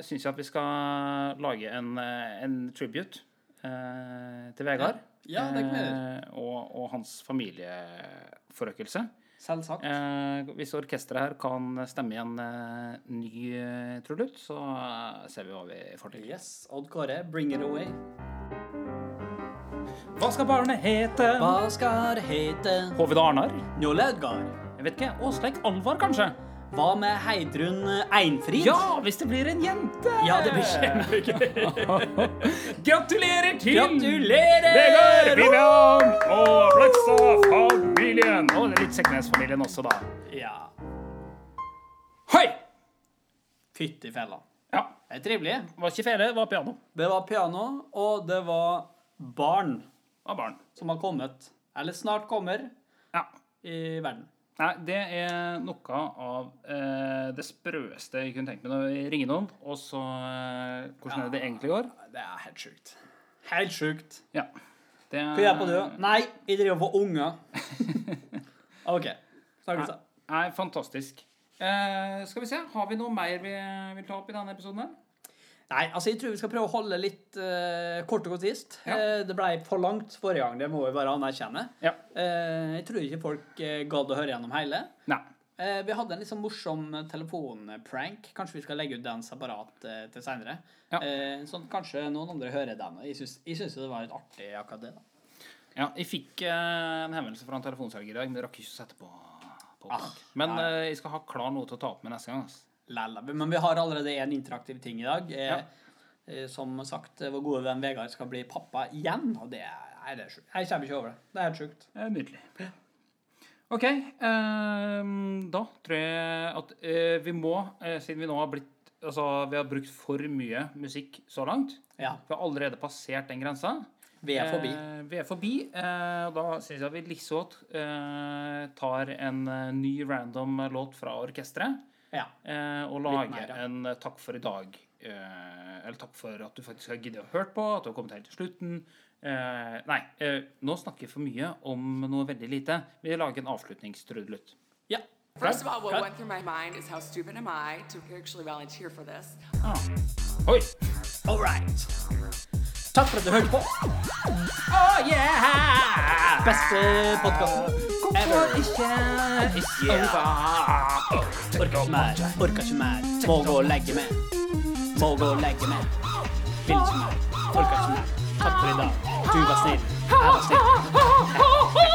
syns jeg at vi skal lage en, eh, en tribute eh, til Vegard. Ja, det kan vi gjøre. eh, og, og hans familieforøkelse. Selvsagt. Eh, hvis orkesteret her kan stemme i en eh, ny eh, trudelutt, så eh, ser vi hva vi får til. Yes. Odd Kåre, bring it away. Hva skal barnet hete? Hva skal det hete? Håvid Arnar? Njål Edgar. Jeg vet ikke. Åsleik Alvar, kanskje? Hva med Heidrun Einfrid? Ja, hvis det blir en jente! Ja, det blir kjempegøy. Gratulerer til Gratulerer! Vegard, Vivian og Blakstad-familien. Og litt Seknes-familien også, da. Ja. Hei! Fytti fella. Ja, Det er trivelig. var ikke fele, det var piano. Det var piano, og det var barn Det var barn. som har kommet, eller snart kommer, Ja. i verden. Nei, det er noe av eh, det sprøeste jeg kunne tenkt meg når jeg ringer noen, og så eh, Hvordan er det egentlig går? Det er helt sjukt. Helt sjukt. Ja. Det, Hva gjør på du? Nei, jeg driver og får unger. OK. Snakkes da. Nei, fantastisk. Eh, skal vi se, har vi noe mer vi vil ta opp i denne episoden? her? Nei, altså jeg tror vi skal prøve å holde litt uh, kort og konsist. Ja. Eh, det ble for langt forrige gang, det må vi bare anerkjenne. Ja. Uh, jeg tror ikke folk gadd å høre gjennom hele. Nei. Vi hadde en litt sånn morsom telefonprank. Kanskje vi skal legge ut den separat til seinere. Ja. Sånn kanskje noen andre hører den. Jeg syns, det var litt artig akkurat det. da. Ja, jeg fikk en henvendelse fra en telefonselger i dag, men rakk ikke å sette på, på Ah. Men jeg skal ha klar noe til å ta opp med neste gang. Altså. Lella. Men vi har allerede en interaktiv ting i dag. Eh, Ja. eh, Som sagt, vår gode venn Vegard skal bli pappa igjen, og det er, det er sjukt. Jeg kommer ikke over det. Det er helt sjukt. Det er nydelig. OK. Eh, da tror jeg at eh, vi må, eh, siden vi nå har blitt Altså, vi har brukt for mye musikk så langt. Ja, Vi har allerede passert den grensa. vi er forbi. Eh, vi er forbi. Eh, og da syns jeg vi liksom eh, tar en eh, ny random låt fra orkesteret. Ja. Eh, og lage mer, ja. en eh, takk for i dag. Eh, eller takk for at du faktisk har giddet å hørt på, at du har kommet helt til slutten. Eh, nei, eh, nå snakker vi for mye om noe veldig lite. Vi lager en avslutningstrudelutt. ja. First of all, what went through my mind is how stupid am I to actually volunteer for this? Ah. Oi! All right. Takk for at du hørte på. Oh yeah! Beste podkasten ever. ikke? Orka ikke mer. Orka ikke mer. Må gå og legge meg. Må gå og legge meg. Vil ikke mer. Orka ikke mer. Takk for i dag. Du var snill. Jeg var snill.